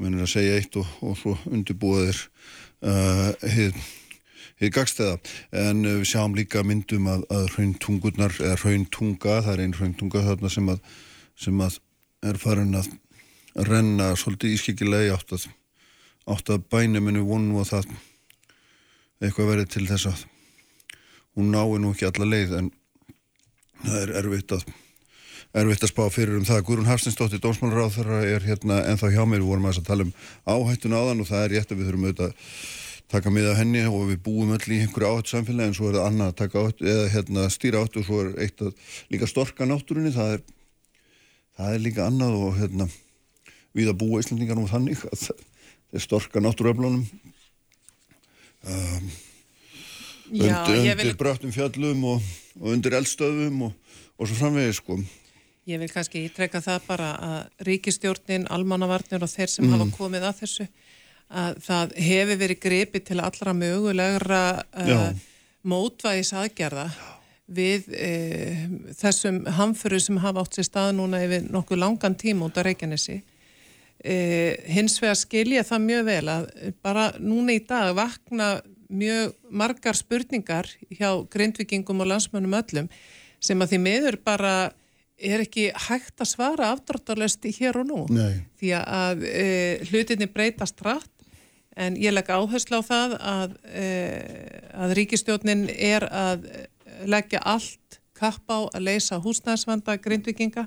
mennir að segja eitt og, og svo undirbúaðir uh, hið, hið gagstæða, en uh, við sjáum líka myndum að, að hraun-tungurnar eða hraun-tunga, það er einn hraun-tunga þarna sem að, sem að er farin að renna svolítið ískikilega átt að, átt að bænuminu vonu og það eitthvað verið til þess að hún nái nú ekki alla leið en það er erfitt að erfitt að spá fyrir um það. Guðrún Hafstinsdóttir, dómsmálaráð þarra er hérna ennþá hjá mér, við vorum að tala um áhættun áðan og það er rétt að við þurfum auðvitað taka með af henni og við búum öll í einhverju áhættu samfélagi en svo er það annað að taka áhættu eða hérna stýra áhættu og svo er eitt að líka storka náttúrunni, það er það er líka annað og hérna við að búa Íslandingar nú þannig að þeir storka náttúruöflunum. Um, undir, ég vil- undir bröttum fjöllum og, og undir eldstöðum og, og svo framvegis sko. Ég vil kannski ítrekka það bara að ríkistjórnin, almannavarnir og þeir sem hafa komið að þessu að það hefur verið gripið til allra mögulegra uh, mótvæðis aðgerða við uh, þessum hamföru sem hafa átt sér stað núna yfir nokkuð langan tíma út á Reykjanesi. Uh, hins vegar skilja það mjög vel að bara núna í dag vakna mjög margar spurningar hjá grindvikingum og landsmönnum öllum sem að því miður bara er ekki hægt að svara afdráttarlöst hér og nú. Nei. Því að e, hlutinni breytast rætt en ég legg áherslu á það að, e, að ríkistjórnin er að leggja allt kapp á að leysa húsnæðsvanda grindvikinga.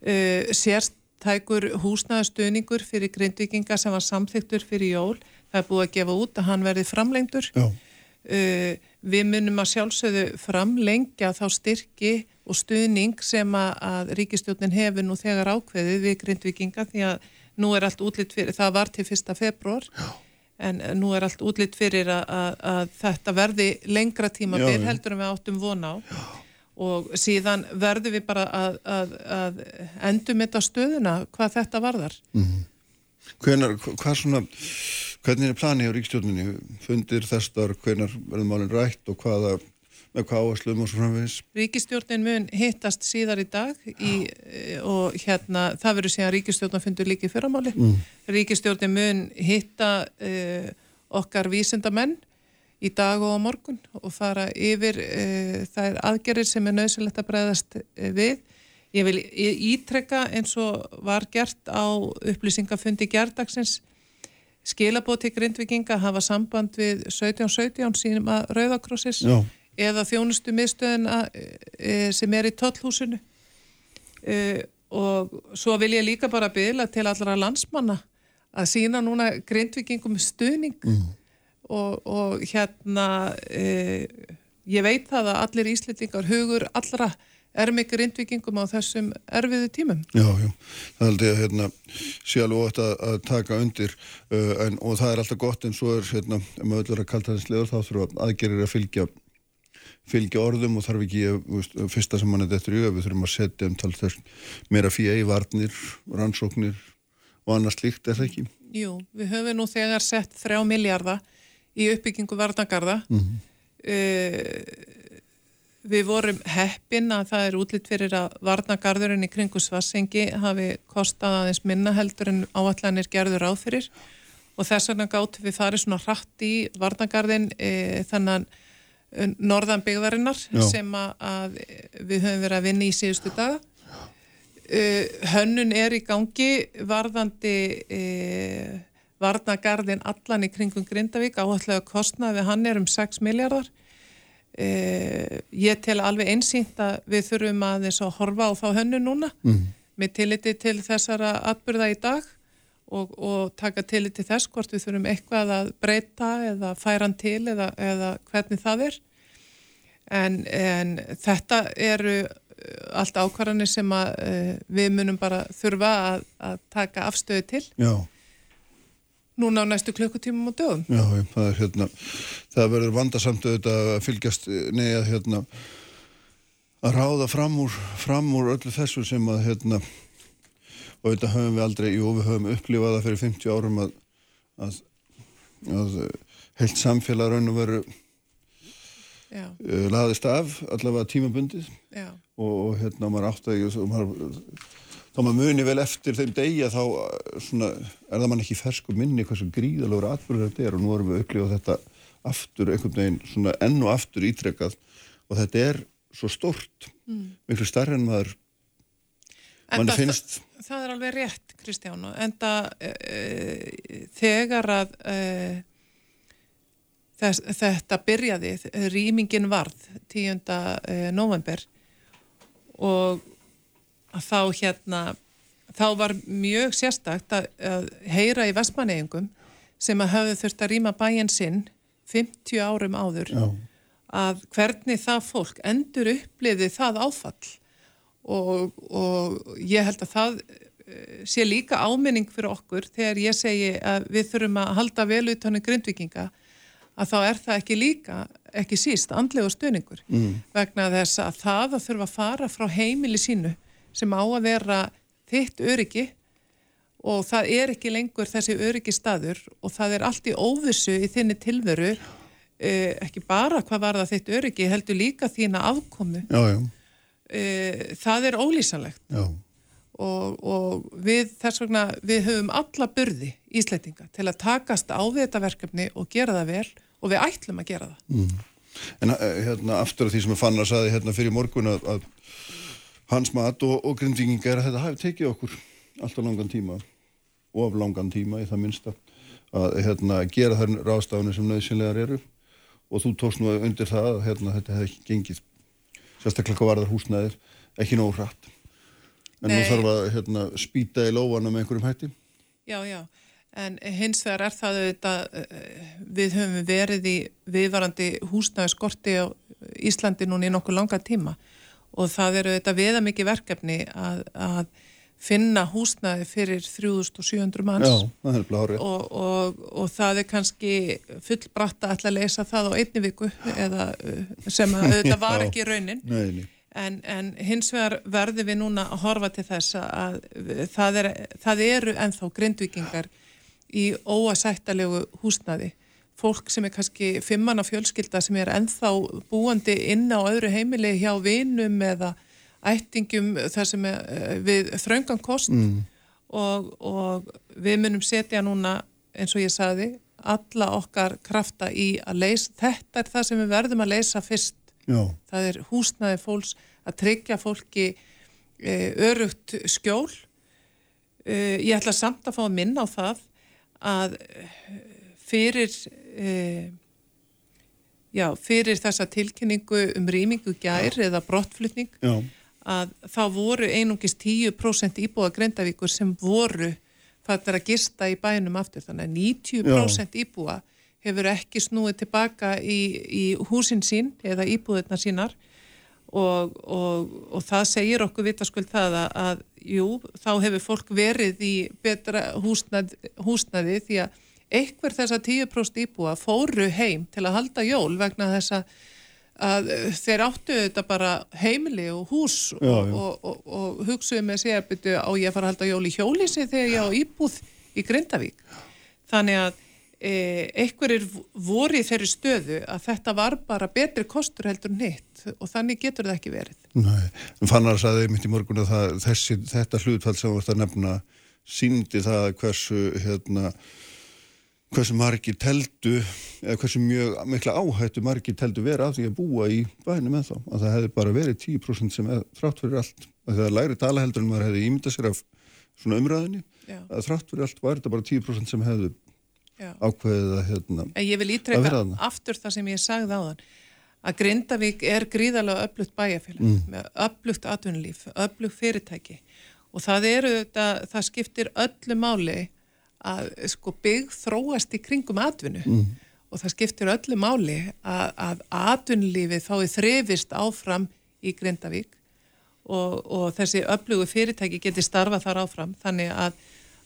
E, sérstækur húsnæðastuðningur fyrir grindvikinga sem var samþyktur fyrir jól. Það er búið að gefa út að hann verði framlengdur. Já. Uh, við munum að sjálfsögðu framlengja þá styrki og stuðning sem að, ríkistjórnin hefur nú þegar ákveðið við grindvikinga því að nú er allt útlitt fyrir, það var til fyrsta februar en nú er allt útlitt fyrir að, að, að þetta verði lengra tíma Já, byrð já. heldur en við áttum vona á og síðan verðum við bara að, að, að endum þetta stöðuna hvað þetta varðar. Hvenar, hvað svona, hvernig er planið á ríkstjórninni? Fundir þessar, hvenar verður málinn rætt og hvaða, með hvað áherslum og svo framvegis? Ríkistjórnin mun hittast síðar í dag í, eh, og hérna það verður síðan ríkistjórnin fundur líka í fyrramáli. Mm. Ríkistjórnin mun hitta uh, okkar vísindamenn í dag og á morgun og fara yfir uh, þær aðgerir sem er nöðsilegt að bregðast við. Ég vil ítrekka eins og var gert á upplýsingafundi gerdagsins skilabóð til grindvikinga hafa samband við 1717 sínum að Rauðakrossis Já. Eða þjónustu miðstöðina e, sem er í tollhúsinu. E, og svo vil ég líka bara byggla til allra landsmanna að sína núna grindvikingum stuðning. Og, og hérna e, ég veit það að allir íslendingar hugur allra er með grindvikingum á þessum erfiðu tímum. Já, já, það held ég að hérna, sé alveg ótt að, að taka undir uh, en, og það er alltaf gott en svo er hérna, ef maður vil vera kaltæðislegur þá þurfa aðgerir að fylgja fylgja orðum og þarf ekki að, fyrsta sem mann er þetta í auga, við þurfum að setja um tal þess meira fyrir í varnir rannsóknir og annað slíkt er það ekki? Jú, við höfum nú þegar sett þrjá miljarda í uppbyggingu varnagarða. Mm við vorum heppin að það er útlitt fyrir að varnagarðurinn í kringu Svassengi hafi kostað aðeins minna heldur en áallanir gerður áð fyrir og þess vegna gáttum við farið svona hratt í varnagarðin e, þannig norðan byggðarinnar Já. sem að, við höfum verið að vinna í síðustu daga. Uh, hönnun er í gangi varðandi uh, varnagarðin allan í kringum Grindavík áallega kostnaði við hann er um 6 miljardar uh, ég tel alveg einsýnt að við þurfum að þess að horfa á þá hönnun núna mm. með tilliti til þessara atbyrða í dag og, og taka tilliti þess hvort við þurfum eitthvað að breyta eða færa hann til eða, eða hvernig það er. En, en þetta eru uh, allt ákvarðanir sem að uh, við munum bara þurfa að, að taka afstöðu til. Já, núna á næstu klukkutímum og dögum. já, það er hérna það verður vandasamt auðvitað að fylgjast neða hérna að ráða fram úr, fram úr öllu þessu sem að hérna og þetta höfum við aldrei, jú við höfum upplifað það fyrir 50 árum að að, að heilt samfélag raun og veru uh, laðist af allavega tímabundið. Já, og, og hérna maður átt að þá maður muni vel eftir þeim degja þá uh, svona, er það mann ekki fersku minni hversu gríðalegur atbyrður þetta er. Og nú erum við upplifað þetta aftur einhvern veginn svona enn og aftur ítrekkað og þetta er svo stort miklu starri en maður Enda finnst það, það er alveg rétt, Kristján, og enda uh, þegar að uh, þess, þetta byrjaði, rýmingin varð 10. Eh, november og þá hérna, þá var mjög sérstakt að, að heyra í vestmanneigungum sem að hafðu þurft að rýma bæinn sinn 50 árum áður Já. að hvernig það fólk endur uppliði það áfall og, og ég held að það eh, sé líka áminning fyrir okkur þegar ég segi að við þurfum að halda vel utanum grindvikinga að þá er það ekki líka, ekki síst andlega stöningur mm. vegna þess að það að þurfa að fara frá heimili sínu sem á að vera þitt öryggi og það er ekki lengur þessi öryggi staður og það er allt í óvissu í þinni tilveru eh, ekki bara hvað var það þitt öryggi heldur líka þína afkomu. Já, já, eh, það er ólýsanlegt. Og, og við þess vegna við höfum alla burði ísleitinga til að takast á þetta verkefni og gera það vel og við ætlum að gera það. En eh, hérna aftur af því sem að fann að saði hérna fyrir morgun að, að hans mat og, og grindvíkingar þetta hafi tekið okkur alltaf langan tíma og af langan tíma í það minnsta að hérna gera þær ráðstafunir sem nöðsynlegar eru. Og þú tókst nú undir það að hérna þetta hefði ekki gengið sérstaklega hvað varðar húsnæðir ekki nóg hratt. En nú Nei. þarf að hérna spýta í lófana með einhverjum hætti. Já, já, en hins vegar er það auðvitað, eh, við höfum verið í viðvarandi húsnæðiskorti á Íslandi núna í nokkuð langa tíma. Og það eru auðvitað viða mikið verkefni að, að finna húsnæði fyrir 3700 manns. Já, það og, og, og það er kannski fullbratta að leysa það á einni viku eða uh, sem að auðvitað var ekki raunin. Nei, nei. en, en hins vegar verðum við núna að horfa til þess að það, er, það eru ennþá grindvikingar í óasættalegu húsnaði fólk sem er kannski fimmanna fjölskylda sem er ennþá búandi inn á öðru heimili hjá vinum eða ættingum þar sem eh, við þröngan kost Mm. og, og við munum setja núna eins og ég sagði alla okkar krafta í að leysa þetta er það sem við verðum að leysa fyrst. Já, það er húsnaði fólks að tryggja fólki e, örugt skjól. E, ég ætla samt að fá að minna á það að eh, fyrir e, já, fyrir þessa tilkynningu um rýmingu gær eða brottflutning já, að þá voru einungis 10% íbúa Grindavíkur sem voru er að gista í bænum aftur. Þannig að 90% íbúa hefur ekki snúið tilbaka í, í húsin sín eða íbúðirna sínar. Og, og, og það segir okkur vitaskuld það að, að jú, þá hefur fólk verið í betra húsnað, húsnaði því að einhver þessa 10% íbúa fóru heim til að halda jól vegna þess að að þeir áttu þetta bara heimili og hús Já, já. og, og, og hugsuðu með sér byrju á ég að fara að halda jól í hjólísi þegar ég á íbúð í Grindavík. Þannig að e, einhverjir voru í þeirri stöðu að þetta var bara betri kostur heldur en hitt og þannig getur það ekki verið. nei. Fannar saði mitt í morgun að það, þessi, þetta hlutfall sem þú varst að nefna síndi það hversu hérna hversu margir teldu eða hversu mjög mikla áhættu margir teldu vera af því að búa í bænum en þá að það hefði bara verið 10% sem er þrátt fyrir allt að það læri tala heldur en maður hefði ímyndað sér af svona umræðinni Já. að þrátt fyrir allt var þetta bara 10% sem hefðu Já. ákveðið að hérna En ég vil ítrekka aftur það sem ég sagði á þann að Grindavík er gríðarlega öflugt bæjarfélag Mm. með öflugt atvinnulíf, öflugt fyrirtæki og það eru þetta, það skiptir öllu máli að sko byggð þróast í kringum atvinnu Mm. og það skiptir öllu máli að, að atvinnulífið þá er þrefist áfram í Grindavík og, og þessi öflugu fyrirtæki geti starfað þar áfram þannig að,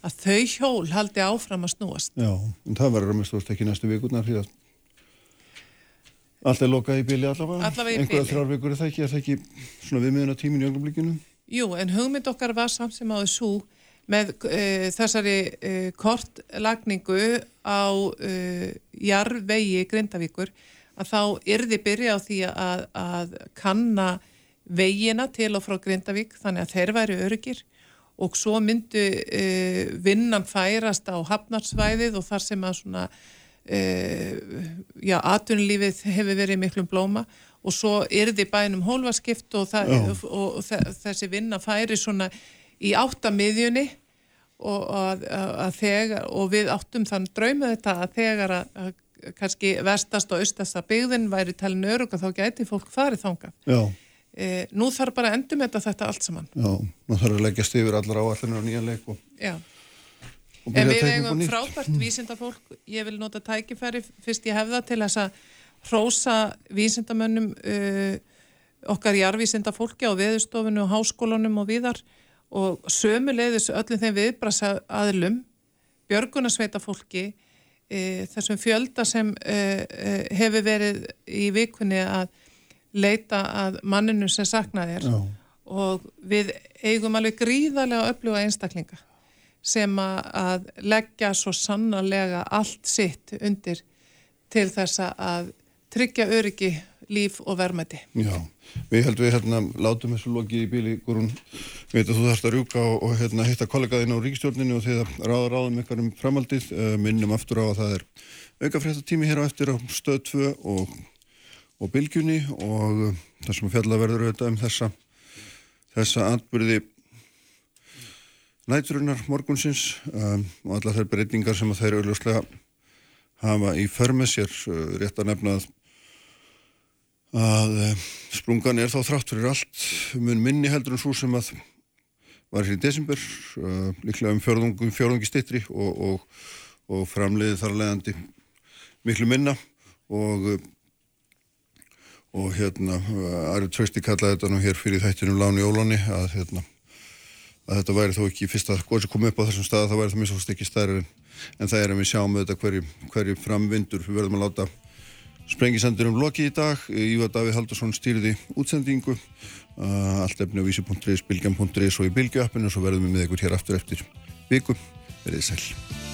að þau hjól haldi áfram að snúast. Já, en það verður að mista ekki næstu vikurnar því að allt er lokað í bíli allavega Allavega einhverja bili. þrjár vikur er það ekki, er það ekki svona viðmiðuna tímin í öngumblíkinu Jú, en hugmynd okkar var samt sem áður svo með uh, þessari uh, kortlagningu á uh, jarvegi Grindavíkur að þá yrði byrja á því að, að kanna vegina til og frá Grindavík þannig að þeir væri öryggir og svo myndu vinnan færast á hafnarsvæðið og þar sem að svona já, atvinnulífið hefur verið miklum blóma og svo yrði bænum hólfaskipt og, það, og, og þe- þessi vinna færi svona í áttamiðjunni og, að, að, þegar, og við áttum þann drauma þetta að þegar að, kannski vestast og austasta byggðin væri talin örug og þá gæti fólk farið þangað. Já, E, nú þarf bara að endur með þetta allt saman. já, maður þarf að leggjast yfir allar áallinur og nýjan leik og, Já. En við eigum frábært vísindafólk, ég vil nota tækifæri fyrst ég hef það til þess að hrósa vísindamönnum uh, okkar jarvísindafólki á veðustofinu og háskólanum og viðar og sömuleiðis öllum þeim viðbrasa aðlum, björgunarsveita fólki, uh, þessum fjölda sem uh, uh, hefur verið í vikunni að leita að manninu sem saknaði er Já. og við eigum alveg gríðarlega öfluga einstaklinga sem að- að leggja svo sannarlega allt sitt undir til þess að tryggja öryggi, líf og verðmæti. Já, við heldum við hérna látum þessu lokið í bíli Gurun, við veit að þú þarfst að rjúka og, og hérna hitta kollegaðinn á ríkistjórninu og að ráða ráðum ykkur um framaldið uh, minnum aftur á að það er auka fréttatími hér á eftir á stöð 2 og, og bylgjunni og uh, það sem fjalla verður auðvitað um þessa þessa atbyrði næturinnar morgunsins um, og allar þær breytingar sem þeir auðvitað hafa í förmið sér. Uh, rétt að nefna að að eh, sprungan er þá þrátt fyrir allt mun minni heldur en svo sem að var hér í desember uh, líklega um fjörðungi, fjörðungi stittri og, og, og framleiði þar leðandi miklu minna og og hérna Ari Trausti kallaði þetta nú hér fyrir þættinum Láni Ólóni að hérna að þetta væri þó ekki fyrst að góðs að koma upp á þessum stað þá væri það mjög svo ekki stærri en, en það er að við sjáum auðvitað hverju, hverju framvindur við verðum að láta Sprengisendurum lokið í dag, Ívar Davíð Haldursson stýrði útsendingu, allt efni á vísi.is, bilgjan.is og í bilgjöappinu og svo verðum við með ykkur hér aftur eftir viku. Verðið sæl.